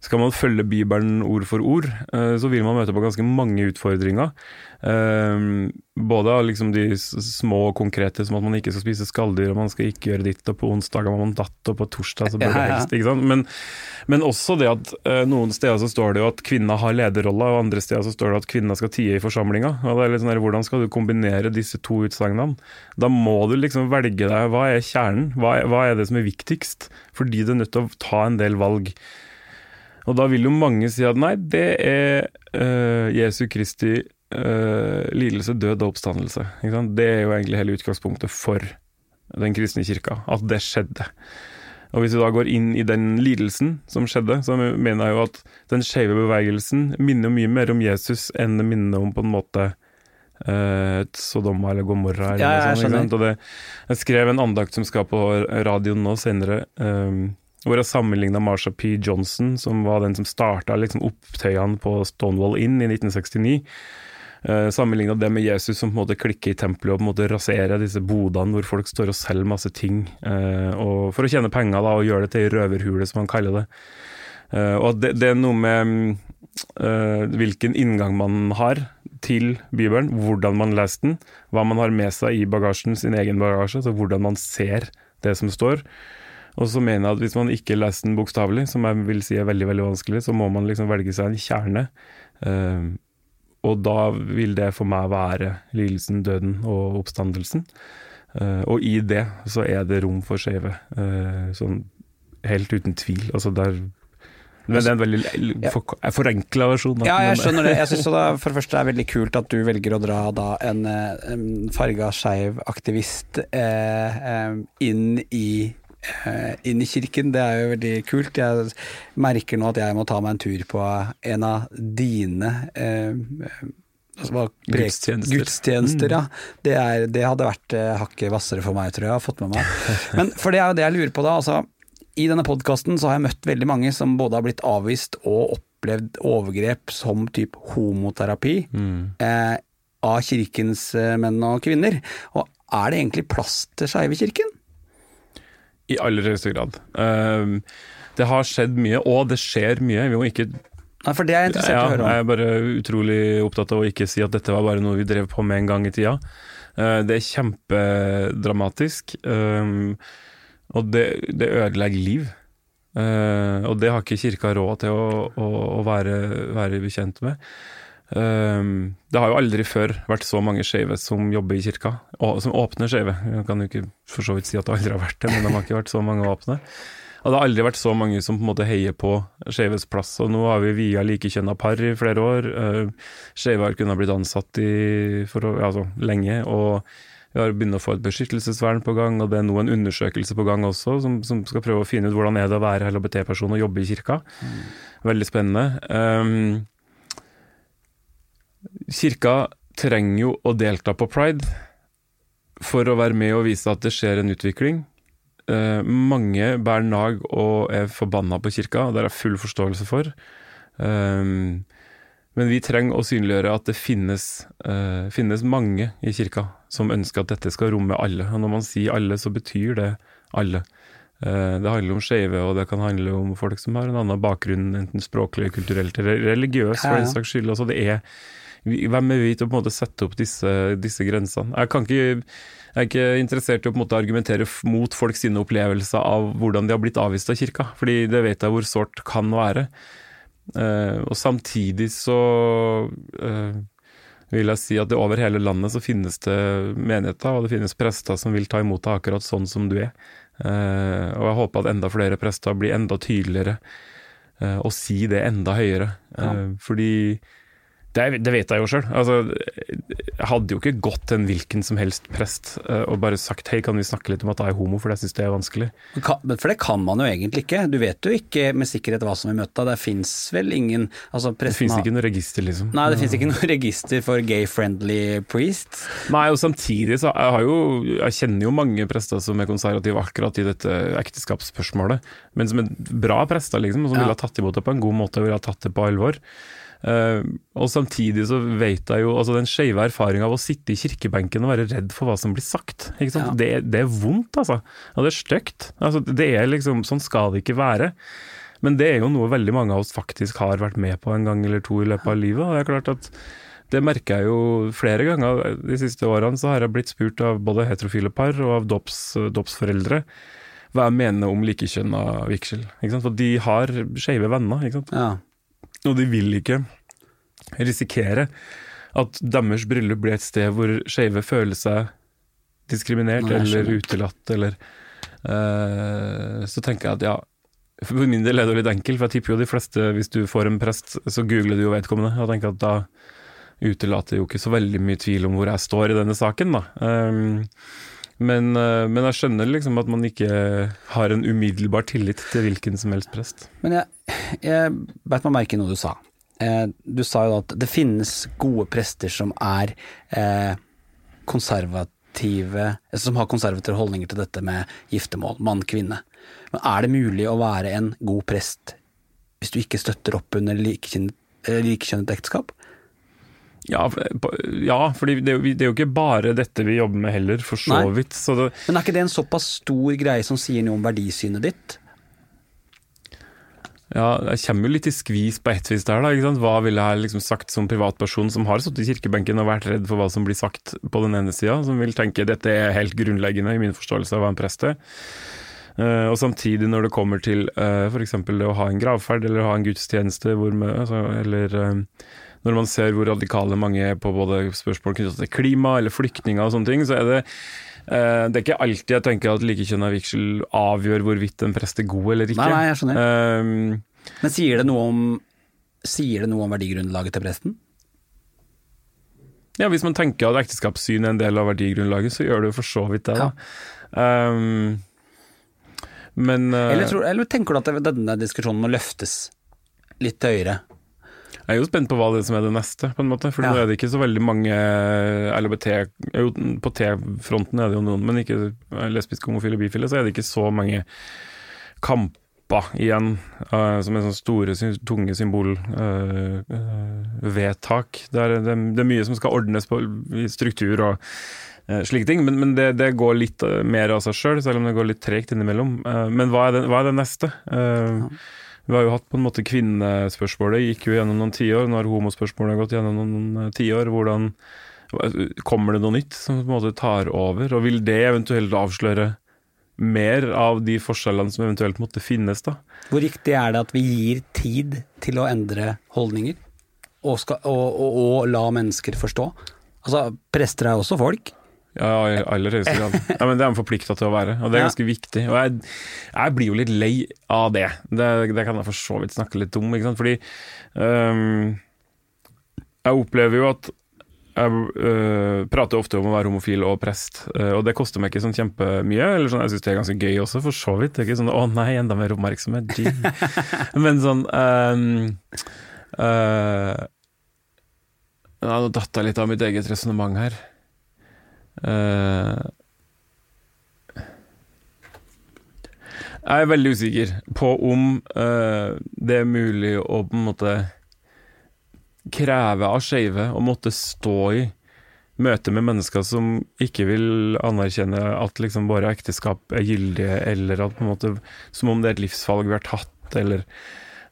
Skal man følge Bibelen ord for ord, eh, så vil man møte på ganske mange utfordringer. Eh, Både av liksom de små og konkrete, som at man ikke skal spise skalldyr, og man skal ikke gjøre ditt, og på onsdag har man datt, og på torsdag så bør det helst. ikke sant? Men, men også det at eh, noen steder så står det jo at kvinner har lederrolla, og andre steder så står det at kvinner skal tie i forsamlinga. Og det er litt sånn her, Hvordan skal du kombinere disse to utsagnene? Da må du liksom velge deg hva er kjernen, hva er, hva er det som er viktigst? Fordi du er nødt til å ta en del valg. Og da vil jo mange si at nei, det er uh, Jesu Kristi uh, lidelse, død og oppstandelse. Det er jo egentlig hele utgangspunktet for den kristne kirka, at det skjedde. Og Hvis vi da går inn i den lidelsen som skjedde, så mener jeg jo at den skeive bevegelsen minner mye mer om Jesus enn det minner om på en måte eh, et Sodoma eller Gomorra. Eller Ja, jeg sånt, jeg skrev en andakt som skal på radioen nå senere, eh, hvor jeg sammenligna Marsha P. Johnson, som var den som starta liksom, opptøyene på Stonewall Inn i 1969. Uh, Sammenligna det med Jesus som på en måte klikker i tempelet og på en måte raserer disse bodene hvor folk står og selger masse ting uh, og for å tjene penger da, og gjøre det til ei røverhule, som han kaller det. Uh, og det, det er noe med eh, hvilken inngang man har til Bibelen, hvordan man leser den, hva man har med seg i bagasjen, sin egen bagasje, altså hvordan man ser det som står. Og så mener jeg at hvis man ikke leser den bokstavelig, som jeg vil si er veldig veldig vanskelig, så må man liksom velge seg en kjerne. Uh, og da vil det for meg være lidelsen, døden og oppstandelsen. Uh, og i det så er det rom for skeive. Uh, sånn helt uten tvil. Altså der men det er en veldig for, forenkla versjon. Ja, jeg skjønner det. Jeg synes det for det første er veldig kult at du velger å dra da en, eh, en farga skeiv aktivist eh, eh, inn i eh, inn i kirken, det er jo veldig kult. Jeg merker nå at jeg må ta meg en tur på en av dine eh, altså Gudstjenester. Gudstjenester, ja. Det, er, det hadde vært eh, hakket hvassere for meg, tror jeg. Jeg har fått med meg. Men for det er jo det jeg lurer på da. altså i denne podkasten så har jeg møtt veldig mange som både har blitt avvist og opplevd overgrep som type homoterapi eh, av kirkens eh, menn og kvinner. Og er det egentlig plass til skeive i kirken? I aller høyeste grad. Uh, det har skjedd mye, og det skjer mye. Vi må ikke Nei, for det er jeg interessert i å høre om. Jeg er bare utrolig opptatt av å ikke si at dette var bare noe vi drev på med en gang i tida. Uh, det er kjempedramatisk, um, og det, det ødelegger liv. Uh, og det har ikke kirka råd til å, å, å være, være bekjent med. Um, det har jo aldri før vært så mange skeive som jobber i kirka, som åpner skeive. Jeg kan jo ikke for så vidt si at det aldri har vært det, men det har ikke vært så mange åpne. Og det har aldri vært så mange som på en måte heier på skeives plass. Og nå har vi via likekjønna par i flere år. Uh, Skeive har kunnet blitt ansatt i, for altså, lenge. og vi har begynt å få et beskyttelsesvern på gang, og det er nå en undersøkelse på gang også, som, som skal prøve å finne ut hvordan er det å være LHBT-person og jobbe i kirka. Veldig spennende. Um, kirka trenger jo å delta på pride for å være med og vise at det skjer en utvikling. Eh, mange bærer nag og er forbanna på kirka, og det er jeg full forståelse for. Eh, men vi trenger å synliggjøre at det finnes, eh, finnes mange i kirka som ønsker at dette skal romme alle. Og når man sier alle, så betyr det alle. Eh, det handler om skeive, og det kan handle om folk som har en annen bakgrunn, enten språklig, kulturelt eller religiøs, for den saks skyld. Altså, det er hvem er vi til å på en måte sette opp disse, disse grensene? Jeg, kan ikke, jeg er ikke interessert i å på en måte argumentere mot folk sine opplevelser av hvordan de har blitt avvist av kirka, fordi det vet jeg hvor sårt kan være. Uh, og samtidig så uh, vil jeg si at det over hele landet så finnes det menigheter, og det finnes prester som vil ta imot deg akkurat sånn som du er. Uh, og jeg håper at enda flere prester blir enda tydeligere og si det enda høyere. Ja. fordi det, det vet jeg jo sjøl. Altså, jeg hadde jo ikke gått til en hvilken som helst prest eh, og bare sagt hei, kan vi snakke litt om at jeg er homo, for jeg syns det er vanskelig. Men For det kan man jo egentlig ikke. Du vet jo ikke med sikkerhet hva som vil møte deg. Det fins vel ingen altså Det fins ikke noe register, liksom. Nei, det fins ikke noe register for gay-friendly priests. Nei, og samtidig så jeg har jo Jeg kjenner jo mange prester som er konservative akkurat i dette ekteskapsspørsmålet, men som er bra prester, liksom, og som Ja. ville ha tatt imot det på en god måte og ville ha tatt det på alvor. Eh, og samtidig så vet jeg jo altså den skeive erfaringa av å sitte i kirkebenken og være redd for hva som blir sagt. Ja. Det, det er vondt, altså. Og det er stygt. Altså, det er liksom, sånn skal det ikke være. Men det er jo noe veldig mange av oss faktisk har vært med på en gang eller to i løpet av livet. Og det er klart at det merker jeg jo flere ganger. De siste årene så har jeg blitt spurt av både heterofile par og av dops, dopsforeldre hva jeg mener om likekjønna vigsel. For de har skeive venner, ikke sant? Ja. Og de vil ikke risikere at deres bryllup blir et sted hvor skeive føler seg diskriminert Nei, eller utelatt, eller uh, Så tenker jeg at ja, for min del er det litt enkelt, for jeg tipper jo de fleste, hvis du får en prest, så googler du jo vedkommende. Jeg tenker at da utelater jo ikke så veldig mye tvil om hvor jeg står i denne saken, da. Um, men, eh, men jeg skjønner liksom at man ikke har en umiddelbar tillit til hvilken som helst prest. Men jeg, jeg beit meg merke i noe du sa. Eh, du sa jo at det finnes gode prester som er eh, konservative Som har konservative holdninger til dette med giftermål, mann-kvinne. Men er det mulig å være en god prest hvis du ikke støtter opp under likekjønnet ekteskap? Ja, ja for det, det er jo ikke bare dette vi jobber med heller, for så Nei. vidt. Så det, Men er ikke det en såpass stor greie som sier noe om verdisynet ditt? ja, jeg kommer jo litt i skvis på ett vis der, da. Ikke sant? Hva ville jeg liksom sagt som privatperson som har sittet i kirkebenken og vært redd for hva som blir sagt på den ene sida, som vil tenke dette er helt grunnleggende i min forståelse av hva en prest er. Eh, og samtidig når det kommer til uh, f.eks. det å ha en gravferd eller å ha en gudstjeneste hvor med, altså, eller eh, når man ser hvor radikale mange er på både spørsmål knyttet til klima eller flyktninger og sånne ting, så er det Eh, det er ikke alltid jeg tenker at likekjønna vigsel avgjør hvorvidt en prest er god eller ikke. Nei, nei, jeg skjønner. Eh, Men sier det noe om Sier det noe om verdigrunnlaget til presten? ja, hvis man tenker at ekteskapssyn er en del av verdigrunnlaget, så gjør det jo for så vidt det. Da. Eh, men uh, Eller, tror, eller tenker du at denne diskusjonen må løftes litt høyere? Jeg er jo spent på hva det er som er det neste, på en måte. For Ja. nå er det ikke så veldig mange LHBT jo, På T-fronten er det jo noen, men ikke lesbiske, homofile, bifile, så er det ikke så mange kamper igjen, uh, som er sånne store, tunge symbolvedtak. det, er- det, det er mye som skal ordnes på i struktur og eh, slike ting, men, men det, det går litt eh, mer av seg sjøl, selv om det går litt tregt innimellom. Eh, men hva er det, hva er det neste? Eh, vi har jo hatt på en måte kvinnespørsmålet, gikk jo gjennom noen tiår. Nå har homospørsmålet gått gjennom noen eh, tiår. Hvordan Kommer det noe nytt som på en måte tar over? Og vil det eventuelt avsløre mer av de forskjellene som eventuelt måtte finnes, da? Hvor riktig er det at vi gir tid til å endre holdninger? Og, skal, og, og, og la mennesker forstå? Altså, prester er også folk. Ja, i aller høyeste grad. Ja, men det er man forplikta til å være, og det er ganske viktig. Og jeg, jeg blir jo litt lei av det. det. Det kan jeg for så vidt snakke litt om, ikke sant. Fordi um, jeg opplever jo at jeg øh, prater ofte om å være homofil og prest, øh, og det koster meg ikke sånn kjempemye. Eller sånn, jeg syns det er ganske gøy også, for så vidt. Det er ikke sånn 'å nei, enda mer oppmerksomhet', gee. Men sånn øh, ja, Nå datt jeg litt av mitt eget resonnement her. Eh, jeg er veldig usikker på om uh, det er mulig å på en måte kreve av skeive å måtte stå i møte med mennesker som ikke vil anerkjenne at liksom våre ekteskap er gyldige, eller at på en måte som om det er et livsvalg vi har tatt, eller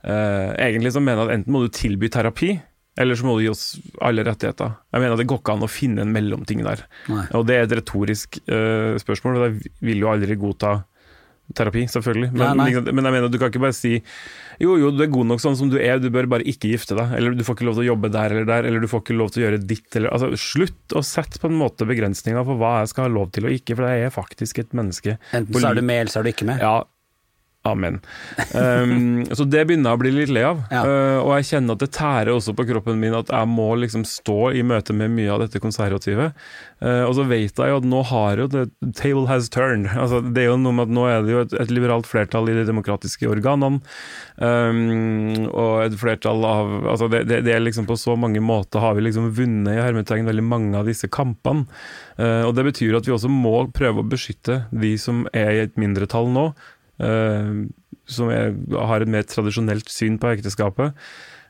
uh, Egentlig så mener jeg at enten må du tilby terapi, eller så må du gi oss alle rettigheter. Jeg mener at det går ikke an å finne en mellomting der. Nei. Og det er et retorisk uh, spørsmål, og jeg vil jo aldri godta terapi, selvfølgelig. Men, nei, nei. liksom, men jeg mener du kan ikke bare si jo, jo, du er god nok sånn som du er, du bør bare ikke gifte deg. Eller du får ikke lov til å jobbe der eller der, eller du får ikke lov til å gjøre ditt eller altså, Slutt å sette på en måte begrensninger for hva jeg skal ha lov til og ikke, for jeg er faktisk et menneske. Enten så er du med, eller så er du ikke med. Ja, amen. Um, så det begynner jeg å bli litt lei av. Ja. Uh, og jeg kjenner at det tærer også på kroppen min at jeg må liksom stå i møte med mye av dette konservative. Uh, og så vet jeg jo at nå har jo det table has turned. Altså, det er jo noe med at nå er det jo et, et liberalt flertall i de demokratiske organene. Um, og et flertall av altså det, det, det er liksom På så mange måter har vi liksom vunnet i hermetegn veldig mange av disse kampene. Uh, og det betyr at vi også må prøve å beskytte de som er i et mindretall nå. Uh, som har et mer tradisjonelt syn på ekteskapet.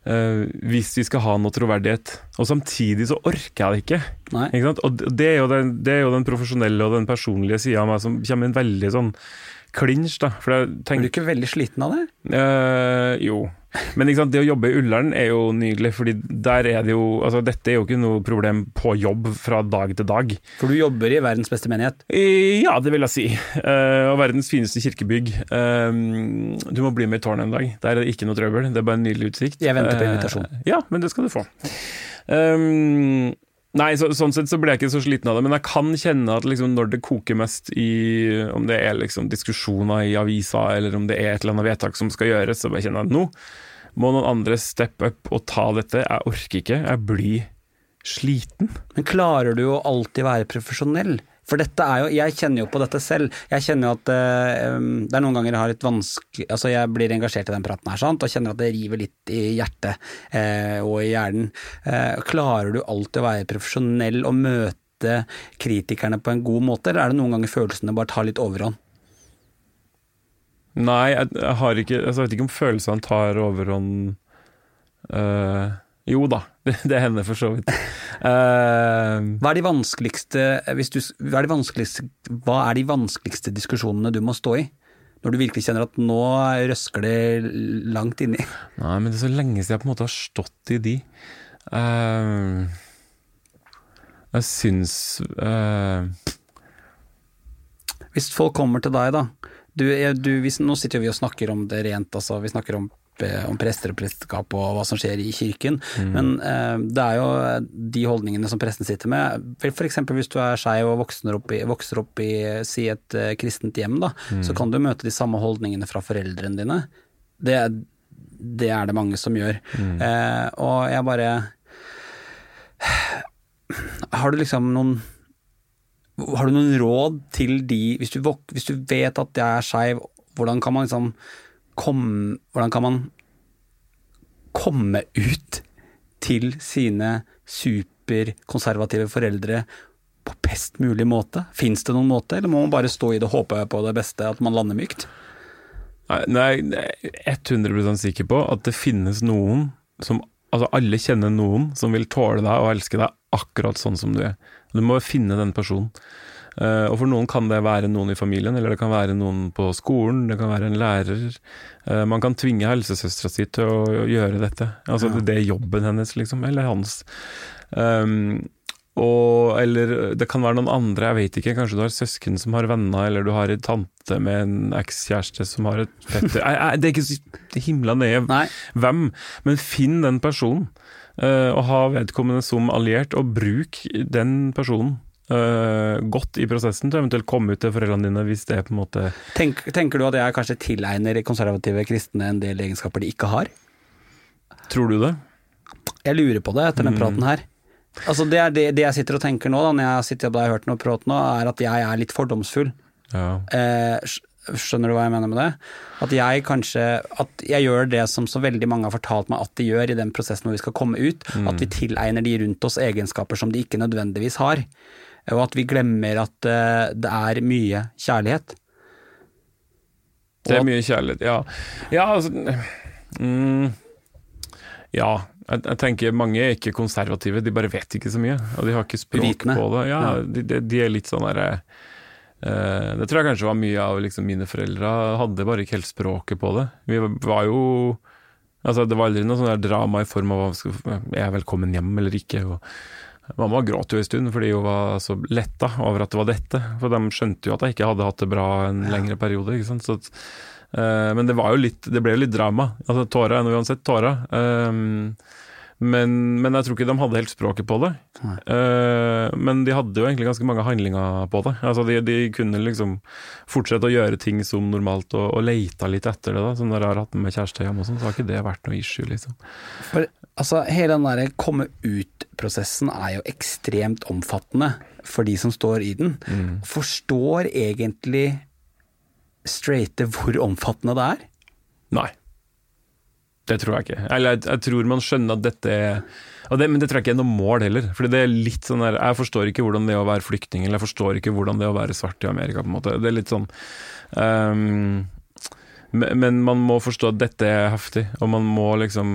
Uh, hvis vi skal ha noe troverdighet. Og samtidig så orker jeg det ikke. Ikke sant? Og det er, jo den, det er jo den profesjonelle og den personlige sida av meg som kommer inn en veldig sånn klinsj, da. For jeg Er du ikke veldig sliten av det? Eh, jo. Men sant, det å jobbe i Ullern er jo nydelig, fordi der er det jo Altså, dette er jo ikke noe problem på jobb fra dag til dag. For du jobber i verdens beste menighet. Ja, det vil jeg si. Eh, og verdens fineste kirkebygg. Eh, du må bli med i tårnet en dag. Der er det ikke noe trøbbel. Det er bare en nydelig utsikt. Jeg venter på Eh, invitasjon. ja, men det skal du få. Um, nei, så, sånn sett så ble jeg ikke så sliten av det, men jeg kan kjenne at liksom når det koker mest i Om det er liksom diskusjoner i avisa, eller om det er et eller annet vedtak som skal gjøres, så bare kjenner jeg at nå må noen andre steppe up og ta dette. Jeg orker ikke. Jeg blir sliten. Men klarer du å alltid være profesjonell? For dette er jo, jeg kjenner jo på dette selv. Jeg kjenner jo at um, det er noen ganger jeg har litt vanskelig Altså jeg blir engasjert i den praten her, sant, og kjenner at det river litt i hjertet uh, og i hjernen. Uh, klarer du alltid å være profesjonell og møte kritikerne på en god måte, eller er det noen ganger følelsene bare tar litt overhånd? Nei, jeg, har ikke altså, Jeg vet ikke om følelsene tar overhånd Eh, Jo da, det, hender for så vidt. Uh, Hva er de vanskeligste, du, hva er de vanskeligste, hva er de vanskeligste diskusjonene du må stå i? Når du virkelig kjenner at nå røsker det langt inni. Nei, men det er så lenge siden jeg på en måte har stått i de. Uh, jeg syns uh... Hvis folk kommer til deg, da du, du, hvis, Nå sitter vi og snakker om det rent, altså. Vi snakker om om prester og presteskap og hva som skjer i kirken, men eh, det er jo de holdningene som presten sitter med. F.eks. hvis du er skeiv og vokser opp i, vokser opp i si et eh, kristent hjem, da, så kan du møte de samme holdningene fra foreldrene dine. Det, det er det mange som gjør. Eh, og jeg bare Har du liksom noen har du noen råd til de Hvis du, hvis du vet at jeg er skeiv, hvordan kan man liksom komme Hvordan kan man komme ut til sine superkonservative foreldre på best mulig måte? Fins det noen måte, eller må man bare stå i det og håpe på det beste, at man lander mykt? Nei, jeg er 100% sikker på at det finnes noen som Altså, alle kjenner noen som vil tåle deg og elske deg akkurat sånn som du er. Du må finne den personen. Eh, og for noen kan det være noen i familien, eller det kan være noen på skolen, det kan være en lærer. Eh, man kan tvinge helsesøstera si til å gjøre dette. Altså, det er jobben hennes, liksom, eller hans. Um, og, eller det kan være noen andre, jeg vet ikke. Kanskje du har søsken som har venner, eller du har en tante med en ekskjæreste som har et fetter Det er ikke så himla nøye hvem, men finn den personen. Uh, og ha vedkommende som alliert, og bruk den personen eh, godt i prosessen til eventuelt komme ut til foreldrene dine hvis det er på en måte Tenk, tenker du at jeg kanskje tilegner konservative kristne en del egenskaper de ikke har? Tror du det? Jeg lurer på det etter den praten her. Altså det, det, det jeg sitter og tenker nå, da, når jeg sitter og har hørt noe prat nå, er at jeg er litt fordomsfull. Ja. Eh, skjønner du hva jeg mener med det? At jeg kanskje At jeg gjør det som så veldig mange har fortalt meg at de gjør i den prosessen hvor vi skal komme ut. At vi tilegner de rundt oss egenskaper som de ikke nødvendigvis har. Og at vi glemmer at eh, det er mye kjærlighet. Det er mye kjærlighet, ja. Ja, altså mm, Ja, jeg, jeg tenker mange er ikke konservative, de bare vet ikke så mye. Og de har ikke språk Uvitende. på det. Ja, de, de er litt sånn derre eh, Det tror jeg kanskje var mye av liksom, mine foreldre hadde bare ikke helt språket på det. Vi var jo Altså, det var aldri noe sånn drama i form av er jeg velkommen hjem eller ikke. Og mamma gråt jo en stund fordi hun var så letta over at det var dette. For de skjønte jo at jeg ikke hadde hatt det bra en lengre periode. ikke sant? Så at, uh, men det var jo litt Det ble jo litt drama. Altså, tårer er nå uansett tårer. Um, men, men jeg tror ikke de hadde helt språket på det. Uh, men de hadde jo egentlig ganske mange handlinger på det. Altså de, de kunne liksom fortsette å gjøre ting som normalt, og, og leita litt etter det. da Som når jeg har hatt med kjæreste hjemme og sånn, så har ikke det vært noe issue, liksom. For altså, hele den der komme ut-prosessen er jo ekstremt omfattende for de som står i den. Forstår egentlig straighte hvor omfattende det er? Nei. Det tror jeg ikke. Eller jeg, jeg tror man skjønner at dette er det, Men det tror jeg ikke er noe mål heller. Fordi det er litt sånn der, Jeg forstår ikke hvordan det er å være flyktning, eller jeg forstår ikke hvordan det er å være svart i Amerika. på en måte. Det er litt sånn um, men, man må forstå at dette er heftig, og man må liksom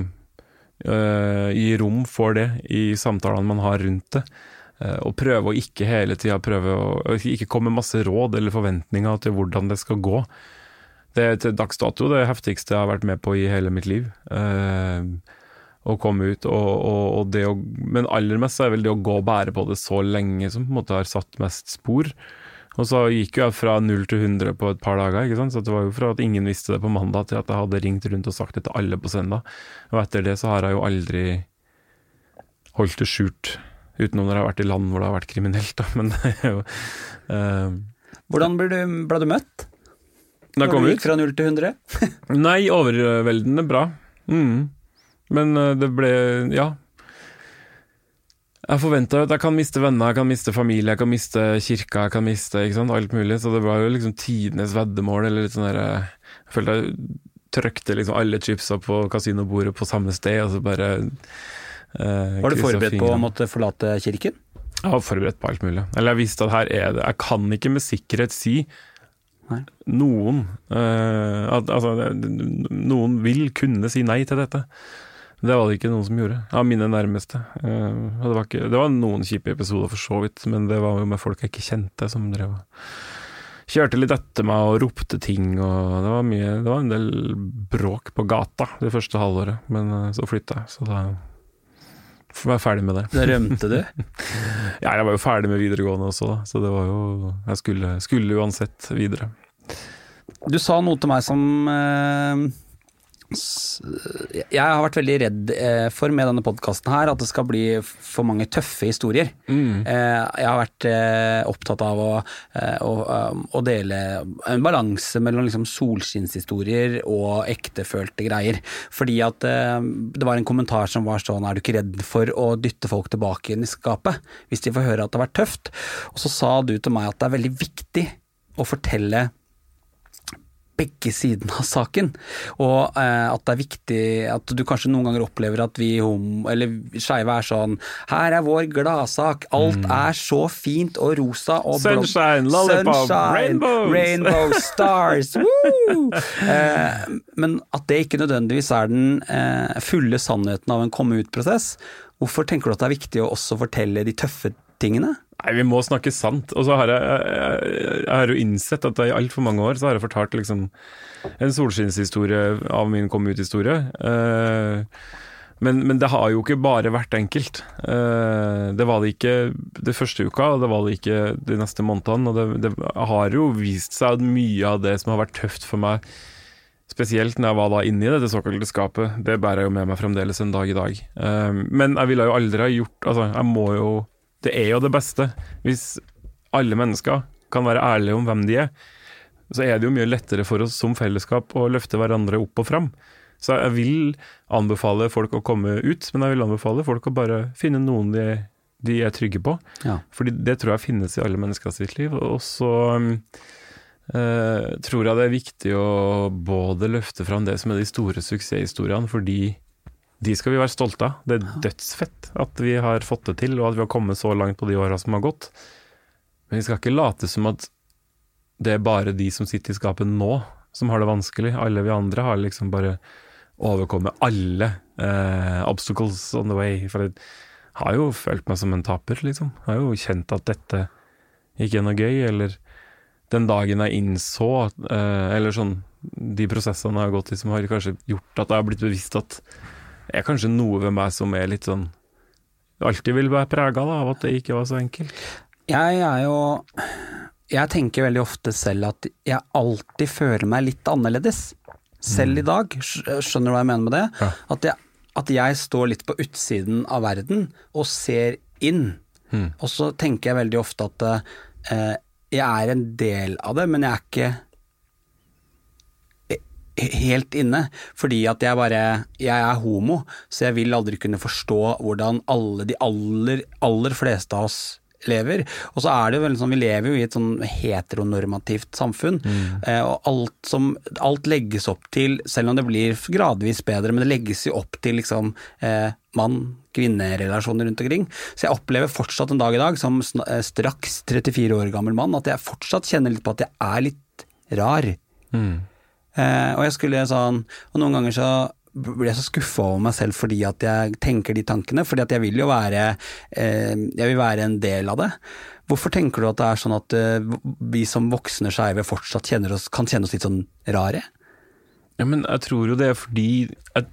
uh, gi rom for det i samtalene man har rundt det. Uh, og prøve å ikke hele tida prøve å ikke komme med masse råd eller forventninger til hvordan det skal gå. Det er til dags dato det heftigste jeg har vært med på i hele mitt liv. Eh, å komme ut og, og, og det å Men aller mest er vel det å gå og bære på det så lenge som på en måte har satt mest spor. Og så gikk jo jeg fra null til 100 på et par dager, ikke sant? så det var jo fra at ingen visste det på mandag til at jeg hadde ringt rundt og sagt det til alle på søndag. Og etter det så har jeg jo aldri holdt det skjult, utenom når jeg har vært i land hvor det har vært kriminelt, da. Men det er jo eh, Hvordan ble du, ble du møtt? Når kom gikk ut fra 0 til 100? Nei, overveldende bra. Mm. Men eh, det ble Ja. Jeg forventa at jeg kan miste venner, jeg kan miste familie, jeg kan miste kirka, jeg kan miste alt mulig. Så det var jo liksom tidenes veddemål, eller litt sånn derre Jeg følte jeg trykte liksom alle chipsa på kasinobordet på samme sted, og så bare eh, Var du forberedt på å måtte forlate kirken? Jeg var forberedt på alt mulig. Eller jeg visste at her er det Jeg kan ikke med sikkerhet si Nei. noen eh, at, Altså, noen vil kunne si nei til dette. Det var det ikke noen som gjorde, av mine nærmeste. Eh, det, var ikke, det var noen kjipe episoder for så vidt, men det var jo med folk jeg ikke kjente, som drev kjørte litt etter meg og ropte ting, og det var mye Det var en del bråk på gata det første halvåret, men eh, så flytta jeg, så da jeg være ferdig med det. Da rømte du? Ja, jeg var jo ferdig med videregående også, da, så det var jo Jeg skulle, skulle uansett videre. Du sa noe til meg som eh, Jeg har vært veldig redd eh, for med denne podkasten her at det skal bli for mange tøffe historier. Mm. Eh, Jeg har vært eh, opptatt av å, eh, å, um, å dele en balanse mellom liksom solskinnshistorier og ektefølte greier. Fordi at eh, det var en kommentar som var sånn Er du ikke redd for å dytte folk tilbake inn i skapet hvis de får høre at det har vært tøft? Og så sa du til meg at det er veldig viktig å fortelle begge sidene av saken. Og eh, at det er viktig at du kanskje noen ganger opplever at vi eller skeive er sånn Her er vår gladsak, alt er så fint og rosa og Sunshine, lollipop, Sunshine, rainbows. rainbow stars, woo! Eh, men at det ikke nødvendigvis er den eh, fulle sannheten av en komme ut-prosess. Hvorfor tenker du at det er viktig å også fortelle de tøffe tingene? Nei, vi må snakke sant. Og så har jeg, jeg, jeg, har jo innsett at i altfor mange år så har jeg fortalt liksom en solskinnshistorie av min kom ut-historie. Eh, men, men det har jo ikke bare vært enkelt. Eh, det var det ikke det første uka, og det var det ikke de neste månedene. Og det, det har jo vist seg at mye av det som har vært tøft for meg, spesielt når jeg var da inne i dette såkalte skapet, det bærer jeg jo med meg fremdeles en dag i dag. Eh, men jeg ville jo aldri ha gjort Altså, jeg må jo Det er jo det beste. Hvis alle mennesker kan være ærlige om hvem de er, så er det jo mye lettere for oss som fellesskap å løfte hverandre opp og fram. Så jeg vil anbefale folk å komme ut, men jeg vil anbefale folk å bare finne noen de, de er trygge på. Ja. Fordi det tror jeg finnes i alle mennesker sitt liv. Og så um, eh, tror jeg det er viktig å både løfte fram det som er de store suksesshistoriene, fordi de skal vi være stolte av. Det er dødsfett at vi har fått det til, og at vi har kommet så langt på de åra som har gått. Men vi skal ikke late som at det er bare de som sitter i skapet nå, som har det vanskelig. Alle vi andre har liksom bare overkommet alle eh, obstacles on the way. For jeg har jo følt meg som en taper, liksom. Jeg har jo kjent at dette ikke er noe gøy, eller den dagen jeg innså eh, Eller sånn De prosessene jeg har gått i som har kanskje gjort at jeg har blitt bevisst at det er kanskje noe ved meg som er litt sånn Alltid vil være prega av at det ikke var så enkelt. Jeg er jo Jeg tenker veldig ofte selv at jeg alltid føler meg litt annerledes. Selv i dag. Skjønner du hva jeg mener med det? Ja. At, jeg, at jeg står litt på utsiden av verden og ser inn. Og så tenker jeg veldig ofte at eh, jeg er en del av det, men jeg er ikke helt inne, fordi at jeg bare Jeg er homo, så jeg vil aldri kunne forstå hvordan alle de aller, aller fleste av oss lever. Og så er det jo sånn, vi lever jo i et sånn heteronormativt samfunn, eh, og alt som Alt legges opp til, selv om det blir gradvis bedre, men det legges jo opp til liksom eh, mann-kvinne-relasjoner rundt omkring. Så jeg opplever fortsatt en dag i dag, som eh, straks 34 år gammel mann, at jeg fortsatt kjenner litt på at jeg er litt rar. Eh, og jeg skulle sånn Og noen ganger så blir jeg så skuffa over meg selv fordi at jeg tenker de tankene, fordi at jeg vil jo være eh, Jeg vil være en del av det. Hvorfor tenker du at det er sånn at eh, vi som voksne skeive fortsatt oss, kan kjenne oss litt sånn rare? Ja, men jeg tror jo det er fordi jeg,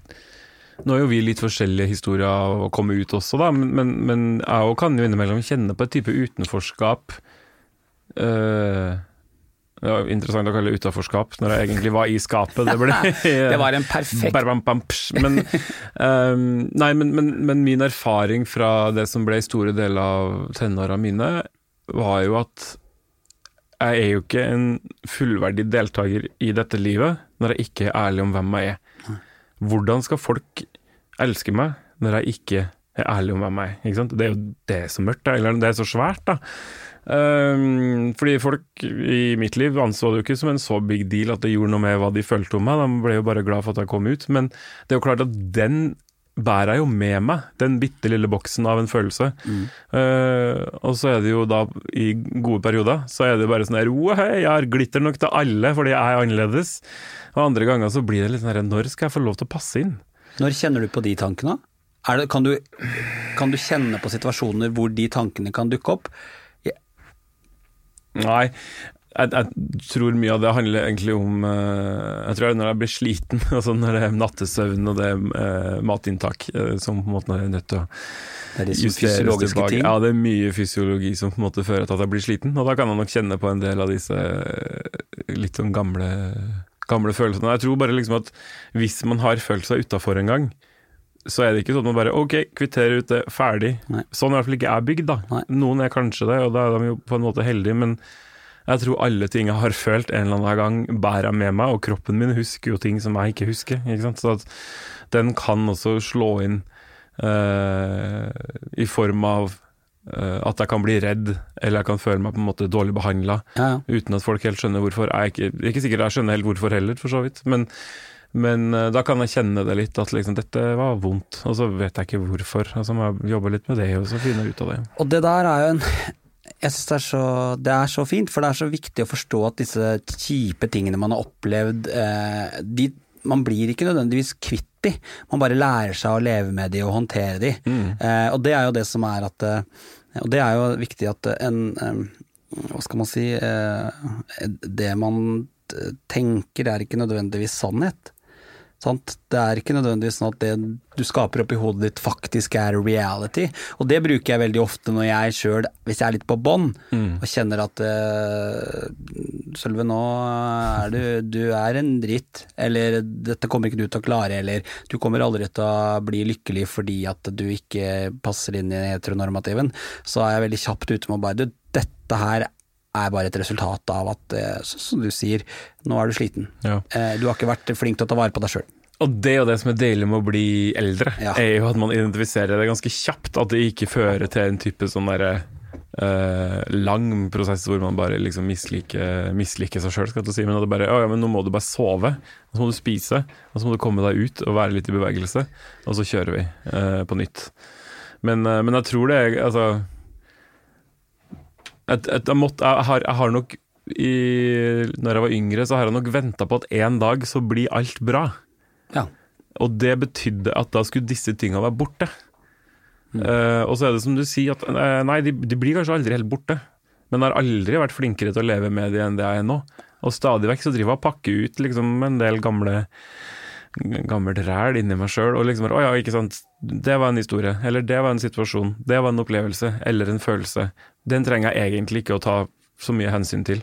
Nå er jo vi litt forskjellige historier å komme ut også, da, men, men, men jeg òg kan jo innimellom kjenne på et type utenforskap. Eh, det var interessant å kalle det utenforskap når jeg egentlig var i skapet. Det, ble, Det var en perfekt. Men, um, nei, men, men, men min erfaring fra det som ble store deler av tenåra mine, var jo at jeg er jo ikke en fullverdig deltaker i dette livet når jeg ikke er ærlig om hvem jeg er. Hvordan skal folk elske meg når jeg ikke er ærlig om hvem jeg er? Det er jo det som er mørkt, eller det er så svært, da. Ehm, fordi folk i mitt liv anså det jo ikke som en så big deal at det gjorde noe med hva de følte om meg, de ble jo bare glad for at jeg kom ut. Men det er jo klart at den bærer jeg jo med meg, den bitte lille boksen av en følelse. Eh, og så er det jo da, i gode perioder, så er det bare sånn her jeg har glitter nok til alle fordi jeg er annerledes. Og andre ganger så blir det litt sånn her Når skal jeg få lov til å passe inn? Når kjenner du på de tankene? Det, kan, du, kan du kjenne på situasjoner hvor de tankene kan dukke opp? Nei, jeg, jeg tror mye av det handler egentlig om eh, Jeg tror det er når jeg blir sliten, altså når det er nattesøvn og det er eh, matinntak, eh, som på en måte er nødt til å Det er fysiologiske tilbake. ting. Ja, det er mye fysiologi som på en måte fører til at jeg blir sliten, og da kan jeg nok kjenne på en del av disse litt sånn gamle gamle følelsene. Jeg tror bare liksom at hvis man har følt seg utafor en gang, så er det ikke sånn at man bare ok, kvitterer ut det, ferdig. Nei. Sånn i hvert fall ikke er bygd, da. Nei. Noen er kanskje det, og da er de jo på en måte heldige, men jeg tror alle ting jeg har følt en eller annen gang, bærer jeg med meg, og kroppen min husker jo ting som jeg ikke husker. Ikke sant? Så at den kan også slå inn uh, i form av uh, at jeg kan bli redd, eller jeg kan føle meg på en måte dårlig behandla, Ja, ja. uten at folk helt skjønner hvorfor. Jeg er ikke, ikke sikkert jeg skjønner helt hvorfor heller, for så vidt. Men, men eh, da kan jeg kjenne det litt, at liksom, dette var vondt, og så vet jeg ikke hvorfor. Altså så må jeg jobbe litt med det, og så finne ut av det. Og det der er jo en Jeg syns det, er så- det er så fint, for det er så viktig å forstå at disse kjipe tingene man har opplevd, eh, de, man blir ikke nødvendigvis kvitt de, man bare lærer seg å leve med de og håndtere de. Eh, og det er jo det som er at Og det er jo viktig at en Hva skal man si eh, Det man tenker er ikke nødvendigvis sannhet. Sant? Det er ikke nødvendigvis sånn at det du skaper oppi hodet ditt faktisk er reality. Og det bruker jeg veldig ofte når jeg sjøl, hvis jeg er litt på bånn, og kjenner at uh, Sølve, nå er du Du er en dritt. Eller dette kommer ikke du til å klare. Eller du kommer aldri til å bli lykkelig fordi at du ikke passer inn i heteronormativen. Så er jeg veldig kjapt ute med å bare Du, dette her er bare et resultat av at, eh, som du sier, nå er du sliten. Ja. Eh, Du har ikke vært flink til å ta vare på deg sjøl. Og det er jo det som er deilig med å bli eldre, Ja. er jo at man identifiserer det ganske kjapt. At det ikke fører til en type sånn derre eh, lang prosess hvor man bare liksom misliker, misliker seg sjøl, si. Men at det bare Å ja, men nå må du bare sove, og så må du spise, og så må du komme deg ut og være litt i bevegelse, og så kjører vi eh, på nytt. Men, eh, men jeg tror det er Altså et, jeg, måtte, jeg, har, jeg har nok i, Når jeg var yngre, så har jeg nok venta på at en dag så blir alt bra. Ja. Og det betydde at da skulle disse tinga være borte. Eh, og så er det som du sier, at uh, nei, de, de blir kanskje aldri helt borte. Men jeg har aldri vært flinkere til å leve med de enn det jeg er nå. Og stadig vekk så driver jeg og pakker ut liksom, en del gamle gammelt ræl inni meg sjøl. Og liksom bare, å ja, ikke sant. Det var en historie. Eller det var en situasjon. Det var en opplevelse. Eller en følelse. Den trenger jeg egentlig ikke å ta så mye hensyn til.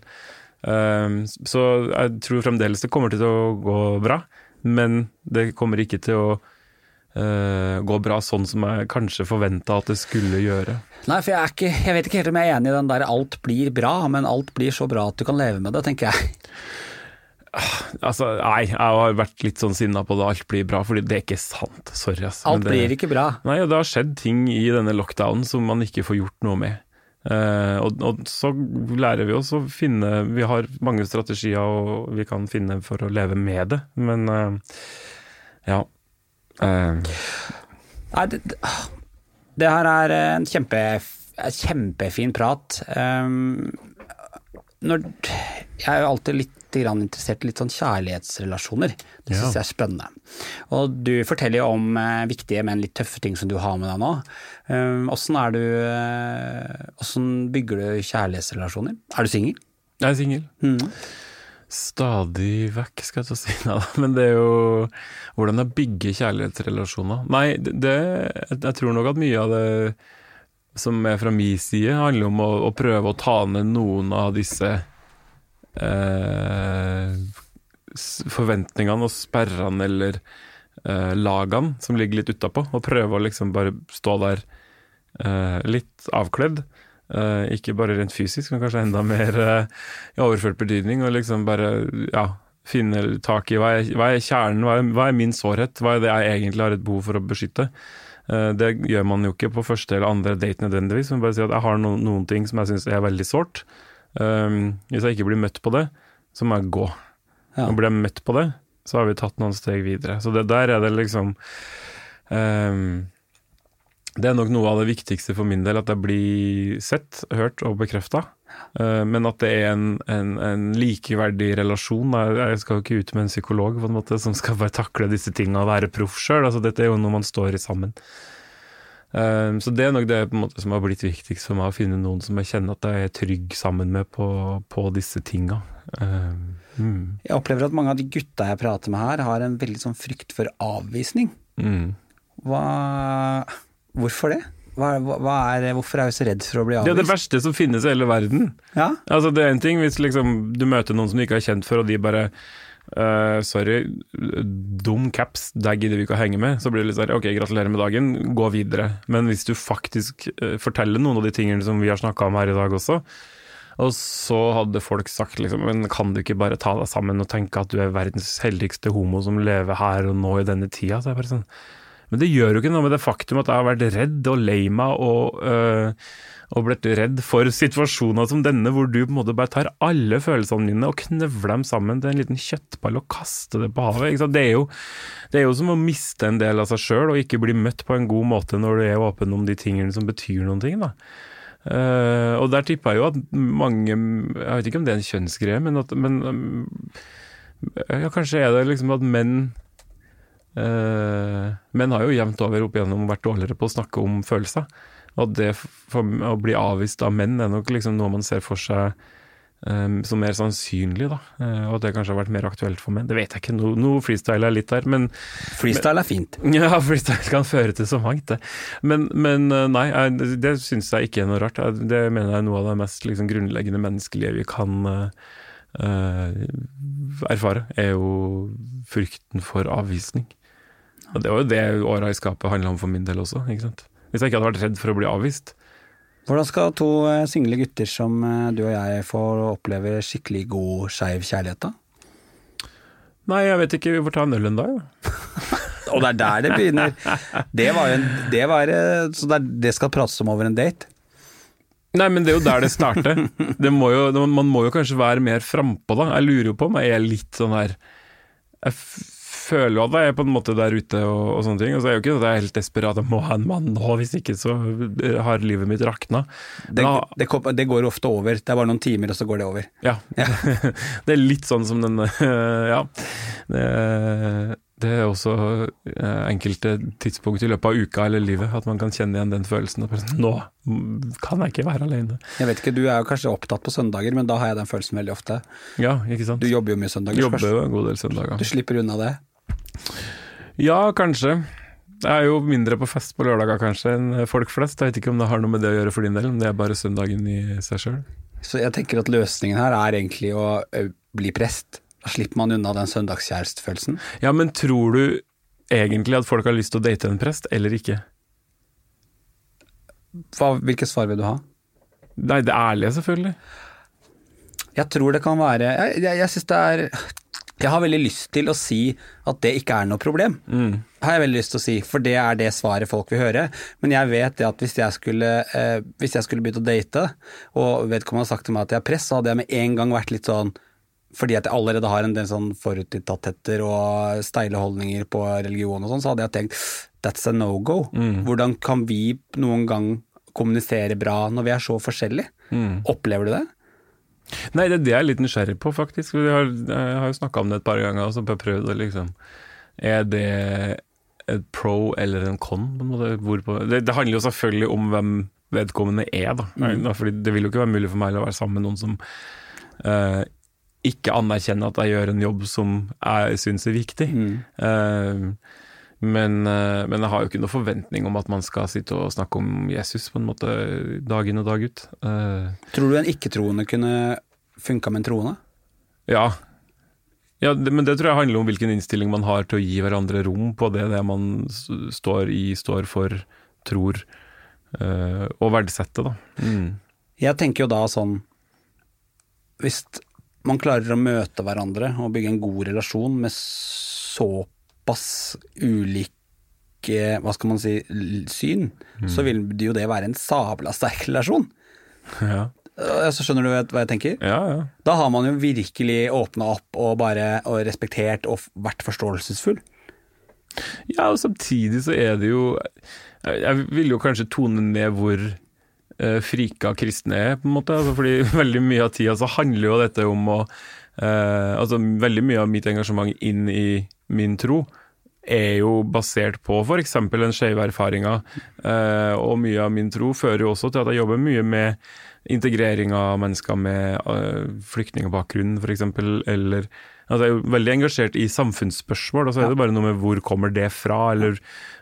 Um, så jeg tror fremdeles det kommer til å gå bra, men det kommer ikke til å uh, gå bra sånn som jeg kanskje forventa at det skulle gjøre. Nei, for jeg, er ikke, jeg vet ikke helt om jeg er enig i den der 'alt blir bra', men alt blir så bra at du kan leve med det, tenker jeg. Altså, nei, jeg har vært litt sånn sinna på det, alt blir bra, fordi det er ikke sant. Sorry, ass. Alt det- blir ikke bra. Nei, og det har skjedd ting i denne lockdownen som man ikke får gjort noe med. Uh, og, og så lærer vi oss å finne Vi har mange strategier og vi kan finne for å leve med det, men uh, ja. Uh. Nei, det, det, her er en kjempe, kjempefin prat. Um, når, jeg er jo alltid litt grann interessert i litt sånn kjærlighetsrelasjoner. Det syns Ja. jeg er spennende. Og du forteller jo om eh, viktige, men litt tøffe ting som du har med deg nå. Åssen er du eh, Åssen bygger du kjærlighetsrelasjoner? Er du singel? jeg er singel. Mm. Stadig vekk, skal jeg til å si. Nei, men det er jo hvordan jeg bygger kjærlighetsrelasjoner. Nei, det, Jeg tror nok at mye av det som er fra min side, handler om å, å prøve å ta ned noen av disse eh, forventningene og sperrene eller eh, lagene som ligger litt utapå, og prøve å liksom bare stå der eh, litt avkledd. Eh, ikke bare rent fysisk, men kanskje enda mer eh, i overført betydning. Og liksom bare ja, finne tak i hva er, hva er kjernen, hva er, hva er min sårhet, hva er det jeg egentlig har et behov for å beskytte. Eh, det gjør man jo ikke på første eller andre date nødvendigvis, men bare si at jeg har noen ting som jeg syns er veldig sårt. Eh, hvis jeg ikke blir møtt på det, så må jeg gå. Ja. Og blir jeg møtt på det, så har vi tatt noen steg videre. Så det der er det liksom um, det er nok noe av det viktigste for min del, at jeg blir sett, hørt og bekrefta. Men at det er en, en, en likeverdig relasjon. Jeg jeg skal jo ikke ut med en psykolog på en måte som skal bare takle disse tingene og være proff sjøl. Altså, dette er jo noe man står i sammen. Eh, Så det er nok det måte som har blitt viktigst for meg, å finne noen som jeg kjenner at jeg er trygg sammen med på, på disse tinga. Um, Mm. Jeg opplever at mange av de gutta jeg prater med her, har en veldig sånn frykt for avvisning. Mm. Hva Hvorfor det? Hva, hva er, hvorfor er vi så redd for å bli Det er det verste som finnes i hele verden. Ja? Altså Det er en ting hvis liksom du møter noen som du ikke har kjent før, og de bare eh, sorry, dum caps, der gidder vi ikke å henge med. Så blir det litt sånn ok, gratulerer med dagen, gå videre. Men hvis du faktisk uh, forteller noen av de tingene som vi har snakka om her i dag også, og så hadde folk sagt liksom, men kan du ikke bare ta deg sammen og tenke at du er verdens heldigste homo som lever her og nå i denne tida? Så jeg bare sånn, men det gjør jo ikke noe med det faktum at jeg har vært redd og lei meg og, øh, og blitt redd for situasjoner som denne, hvor du på en måte bare tar alle følelsene mine og knøvler dem sammen til en liten kjøttball og kaster det på havet. Det, er jo, det er jo som å miste en del av seg sjøl og ikke bli møtt på en god måte når du er åpen om de tingene som betyr noen ting. da. Uh, og der tipper jeg jo at mange Jeg vet ikke om det er en kjønnsgreie, men, at, men um, ja, kanskje er det liksom at menn uh, Menn har jo jevnt over opp igjennom vært dårligere på å snakke om følelser. Og det for, å bli avvist av menn er nok liksom noe man ser for seg um, som mer sannsynlig, da. Uh, og at det kanskje har vært mer aktuelt for menn. Det vet jeg ikke, nå no, no freestyler jeg litt der, men Freestyle er fint. Ja, freestyle kan føre til så mangt, det. Men, men nei, jeg, det syns jeg ikke er noe rart. Det mener jeg er noe av det mest liksom, grunnleggende menneskelige vi kan uh, erfare, er jo frykten for avvisning. Og det var jo det åra i skapet handla om for min del også, ikke sant. Hvis jeg ikke hadde vært redd for å bli avvist. Hvordan skal to single gutter som du og jeg få oppleve skikkelig god skeiv kjærlighet, da? Nei, jeg vet ikke. Vi får ta en øl en dag, da. og det er der det begynner. Det var en, det var, Så det, det skal prates om over en date? Nei, men det er jo der det starter. Det må jo, man må jo kanskje være mer frampå, da. Jeg lurer jo på om jeg er litt sånn her Jeg føler jo at jeg er på en måte der ute og, og sånne ting. Og så er jo ikke det at jeg er helt desperat, jeg må ha en mann nå, hvis ikke så har livet mitt rakna. Det, det, det, går ofte over. Det er bare noen timer, og så går det over. Ja. ja. det er litt sånn som den Ja. Det, det er også enkelte tidspunkt i løpet av uka eller livet at man kan kjenne igjen den følelsen. Nå kan jeg ikke være alene. Jeg vet ikke, Du er jo kanskje opptatt på søndager, men da har jeg den følelsen veldig ofte. Ja, ikke sant? Du jobber jo mye søndager. Jobber jo en god del søndager. Du slipper unna det? Ja, kanskje. Jeg er jo mindre på fest på lørdager kanskje enn folk flest. Jeg vet ikke om det har noe med det å gjøre for din del, om det er bare søndagen i seg sjøl. Så jeg tenker at løsningen her er egentlig å bli prest. Da slipper man unna den søndagskjærestefølelsen. Ja, men tror du egentlig at folk har lyst til å date en prest, eller ikke? Hva, hvilke svar vil du ha? Nei, det ærlige, selvfølgelig. Jeg tror det kan være Jeg, jeg, jeg syns det er jeg har veldig lyst til å si at det ikke er noe problem. Mm. Har jeg veldig lyst til å si, For det er det svaret folk vil høre. Men jeg vet det at hvis jeg skulle, eh, hvis jeg skulle begynt å date, og vedkommende har sagt til meg at jeg er press, så hadde jeg med en gang vært litt sånn fordi at jeg allerede har en del sånn forutinntattheter og steile holdninger på religion og sånn, så hadde jeg tenkt that's a no go. Mm. Hvordan kan vi noen gang kommunisere bra når vi er så forskjellige? Mm. Opplever du det? Nei, det er det jeg er litt nysgjerrig på, faktisk. Jeg har, jeg har jo snakka om det et par ganger og så har jeg prøvd å liksom Er det et pro eller en con? Det, det, handler jo selvfølgelig om hvem vedkommende er, da. Mm. Fordi det vil jo ikke være mulig for meg å være sammen med noen som uh, ikke anerkjenner at jeg gjør en jobb som jeg syns er viktig. Mm. Uh, men, uh, men, jeg har jo ikke noe forventning om at man skal sitte og snakke om Jesus på en måte dag inn og dag ut. Uh, tror du en ikke-troende kunne funka med en troende? Ja. ja det, men det tror jeg handler om hvilken innstilling man har til å gi hverandre rom på det, det man står i, står for, tror uh, og verdsetter, da. Mm. Jeg tenker jo da sånn Hvis man klarer å møte hverandre og bygge en god relasjon med så såpass ulike hva skal man si, syn, mm. så vil jo det være en sabla sterk relasjon. Ja. Så skjønner du hva jeg tenker? Ja, ja. Da har man jo virkelig åpna opp og bare og respektert og vært forståelsesfull. Ja, og samtidig så er det jo Jeg vil jo kanskje tone ned hvor eh, frika kristne er, på en måte. Altså, fordi veldig mye av tida så handler jo dette om å eh, Altså veldig mye av mitt engasjement inn i min tro er jo basert på f.eks. den skeive erfaringa. Eh, og mye av min tro fører jo også til at jeg jobber mye med integrering av mennesker med eh, flyktningbakgrunn, f.eks. Eller altså Jeg er jo veldig engasjert i samfunnsspørsmål, og så er det bare noe med hvor kommer det fra, eller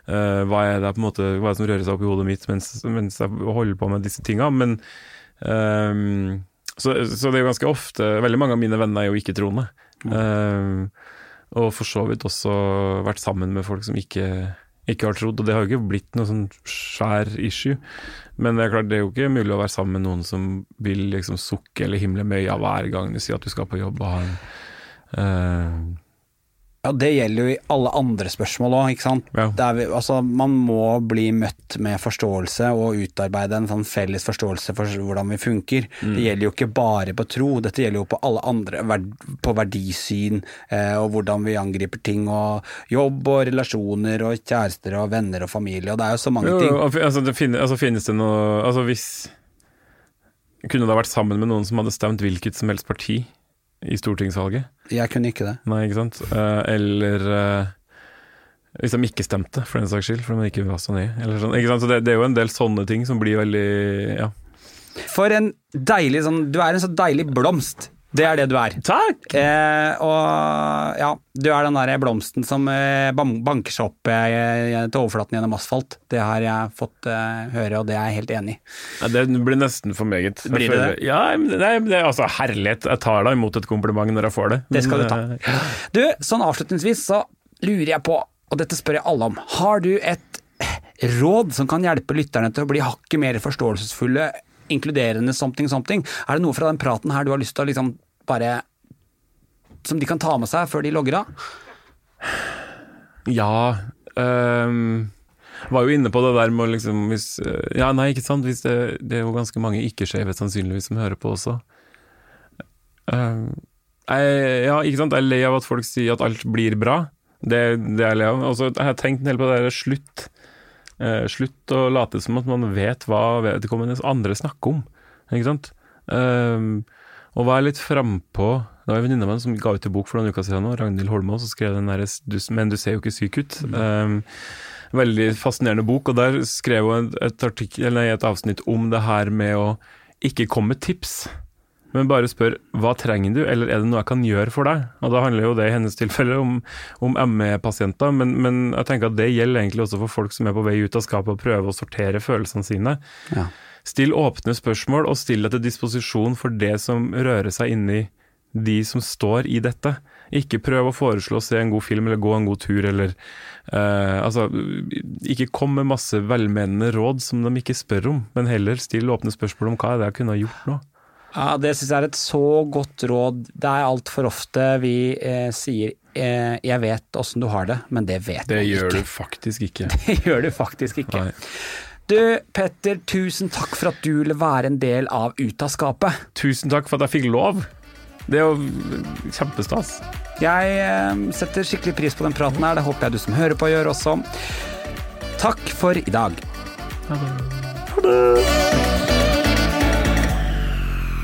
uh, hva er det på en måte, hva er det som rører seg opp i hodet mitt mens, mens jeg holder på med disse tinga. Men um, så, så, det er jo ganske ofte Veldig mange av mine venner er jo ikke-troende. Eh, og for så vidt også vært sammen med folk som ikke, ikke har trodd. Og det har jo ikke blitt noe sånn svær issue. Men det er klart, det er jo ikke mulig å være sammen med noen som vil liksom sukke eller himle med øya hver gang du sier at du skal på jobb og ha en eh, Ja, det gjelder jo i alle andre spørsmål òg. Ja. Det altså, man må bli møtt med forståelse og utarbeide en sånn felles forståelse for hvordan vi funker. Mm. Det gjelder jo ikke bare på tro, dette gjelder jo på alle andre, på verdisyn eh, og hvordan vi angriper ting, og jobb og relasjoner og kjærester og venner og familie, og det er jo så mange Jo, ting. altså, det finnes, altså finnes det noe Altså hvis Kunne du ha vært sammen med noen som hadde stemt hvilket som helst parti i stortingsvalget? Jeg kunne ikke det. Nei, ikke sant? Eh, eller eh, hvis de ikke stemte, for den saks skyld, for de ikke var så nye. Eller sånn? Så det, det er jo en del sånne ting som blir veldig Ja. For en deilig sånn Du er en så deilig blomst. Det er det du er. Takk! Eh, og ja, du er den der blomsten som eh, banker seg opp eh, til overflaten gjennom asfalt. Det har jeg fått eh, høre, og det er jeg helt enig i. Ja, det blir nesten for meget. Blir det det? Ja, nei, det er altså herlighet. Jeg tar da imot et kompliment når jeg får det. Det skal du ta. Eh, Du, sånn avslutningsvis så lurer jeg på, og dette spør jeg alle om, har du et råd som kan hjelpe lytterne til å bli hakket mer forståelsesfulle, inkluderende something something? Er det noe fra den praten her du har lyst til å liksom bare Som de kan ta med seg før de logger av? Ja Um, Var jo inne på det der med å liksom hvis, eh, Ja, nei, ikke sant. Det, det er jo ganske mange ikke-skeive sannsynligvis som hører på også. Ehm, jeg, ja, ikke sant. Jeg er lei av at folk sier at alt blir bra. Det, det er jeg lei av. Og jeg har tenkt en del på det der slutt. Eh, slutt å late som at man vet hva vedkommende andre snakker om. Ikke sant? Ehm, og vær litt frampå Det var en venninne av meg som ga ut en bok for noen uker siden, nå, Ragnhild Holmås, og skrev den der 'Men du ser jo ikke syk ut'. Ehm, veldig fascinerende bok, og der skrev hun et, et, artikkel, et avsnitt om det her med å ikke komme med tips. Men bare spør hva trenger du, eller er det noe jeg kan gjøre for deg? Og Da handler jo det i hennes tilfelle om, om ME-pasienter, men, men jeg tenker at det gjelder egentlig også for folk som er på vei ut av skapet og prøver å sortere følelsene sine. Ja. Still åpne spørsmål, og still deg til disposisjon for det som rører seg inni de som står i dette. Ikke prøv å foreslå å se en god film eller gå en god tur, eller uh, Altså, ikke kom med masse velmenende råd som de ikke spør om, men heller still åpne spørsmål om hva er det jeg kunne ha gjort nå. Ja, Det syns jeg er et så godt råd. Det er altfor ofte vi eh, sier eh, 'jeg vet åssen du har det', men det vet Det man gjør ikke. du faktisk ikke. Det gjør du faktisk ikke. Nei. Du, Petter, tusen takk for at du ville være en del av Ut av skapet. Tusen takk for at jeg fikk lov. Det er jo kjempestas. Jeg eh, setter skikkelig pris på den praten her, det håper jeg du som hører på gjør også. Takk for i dag.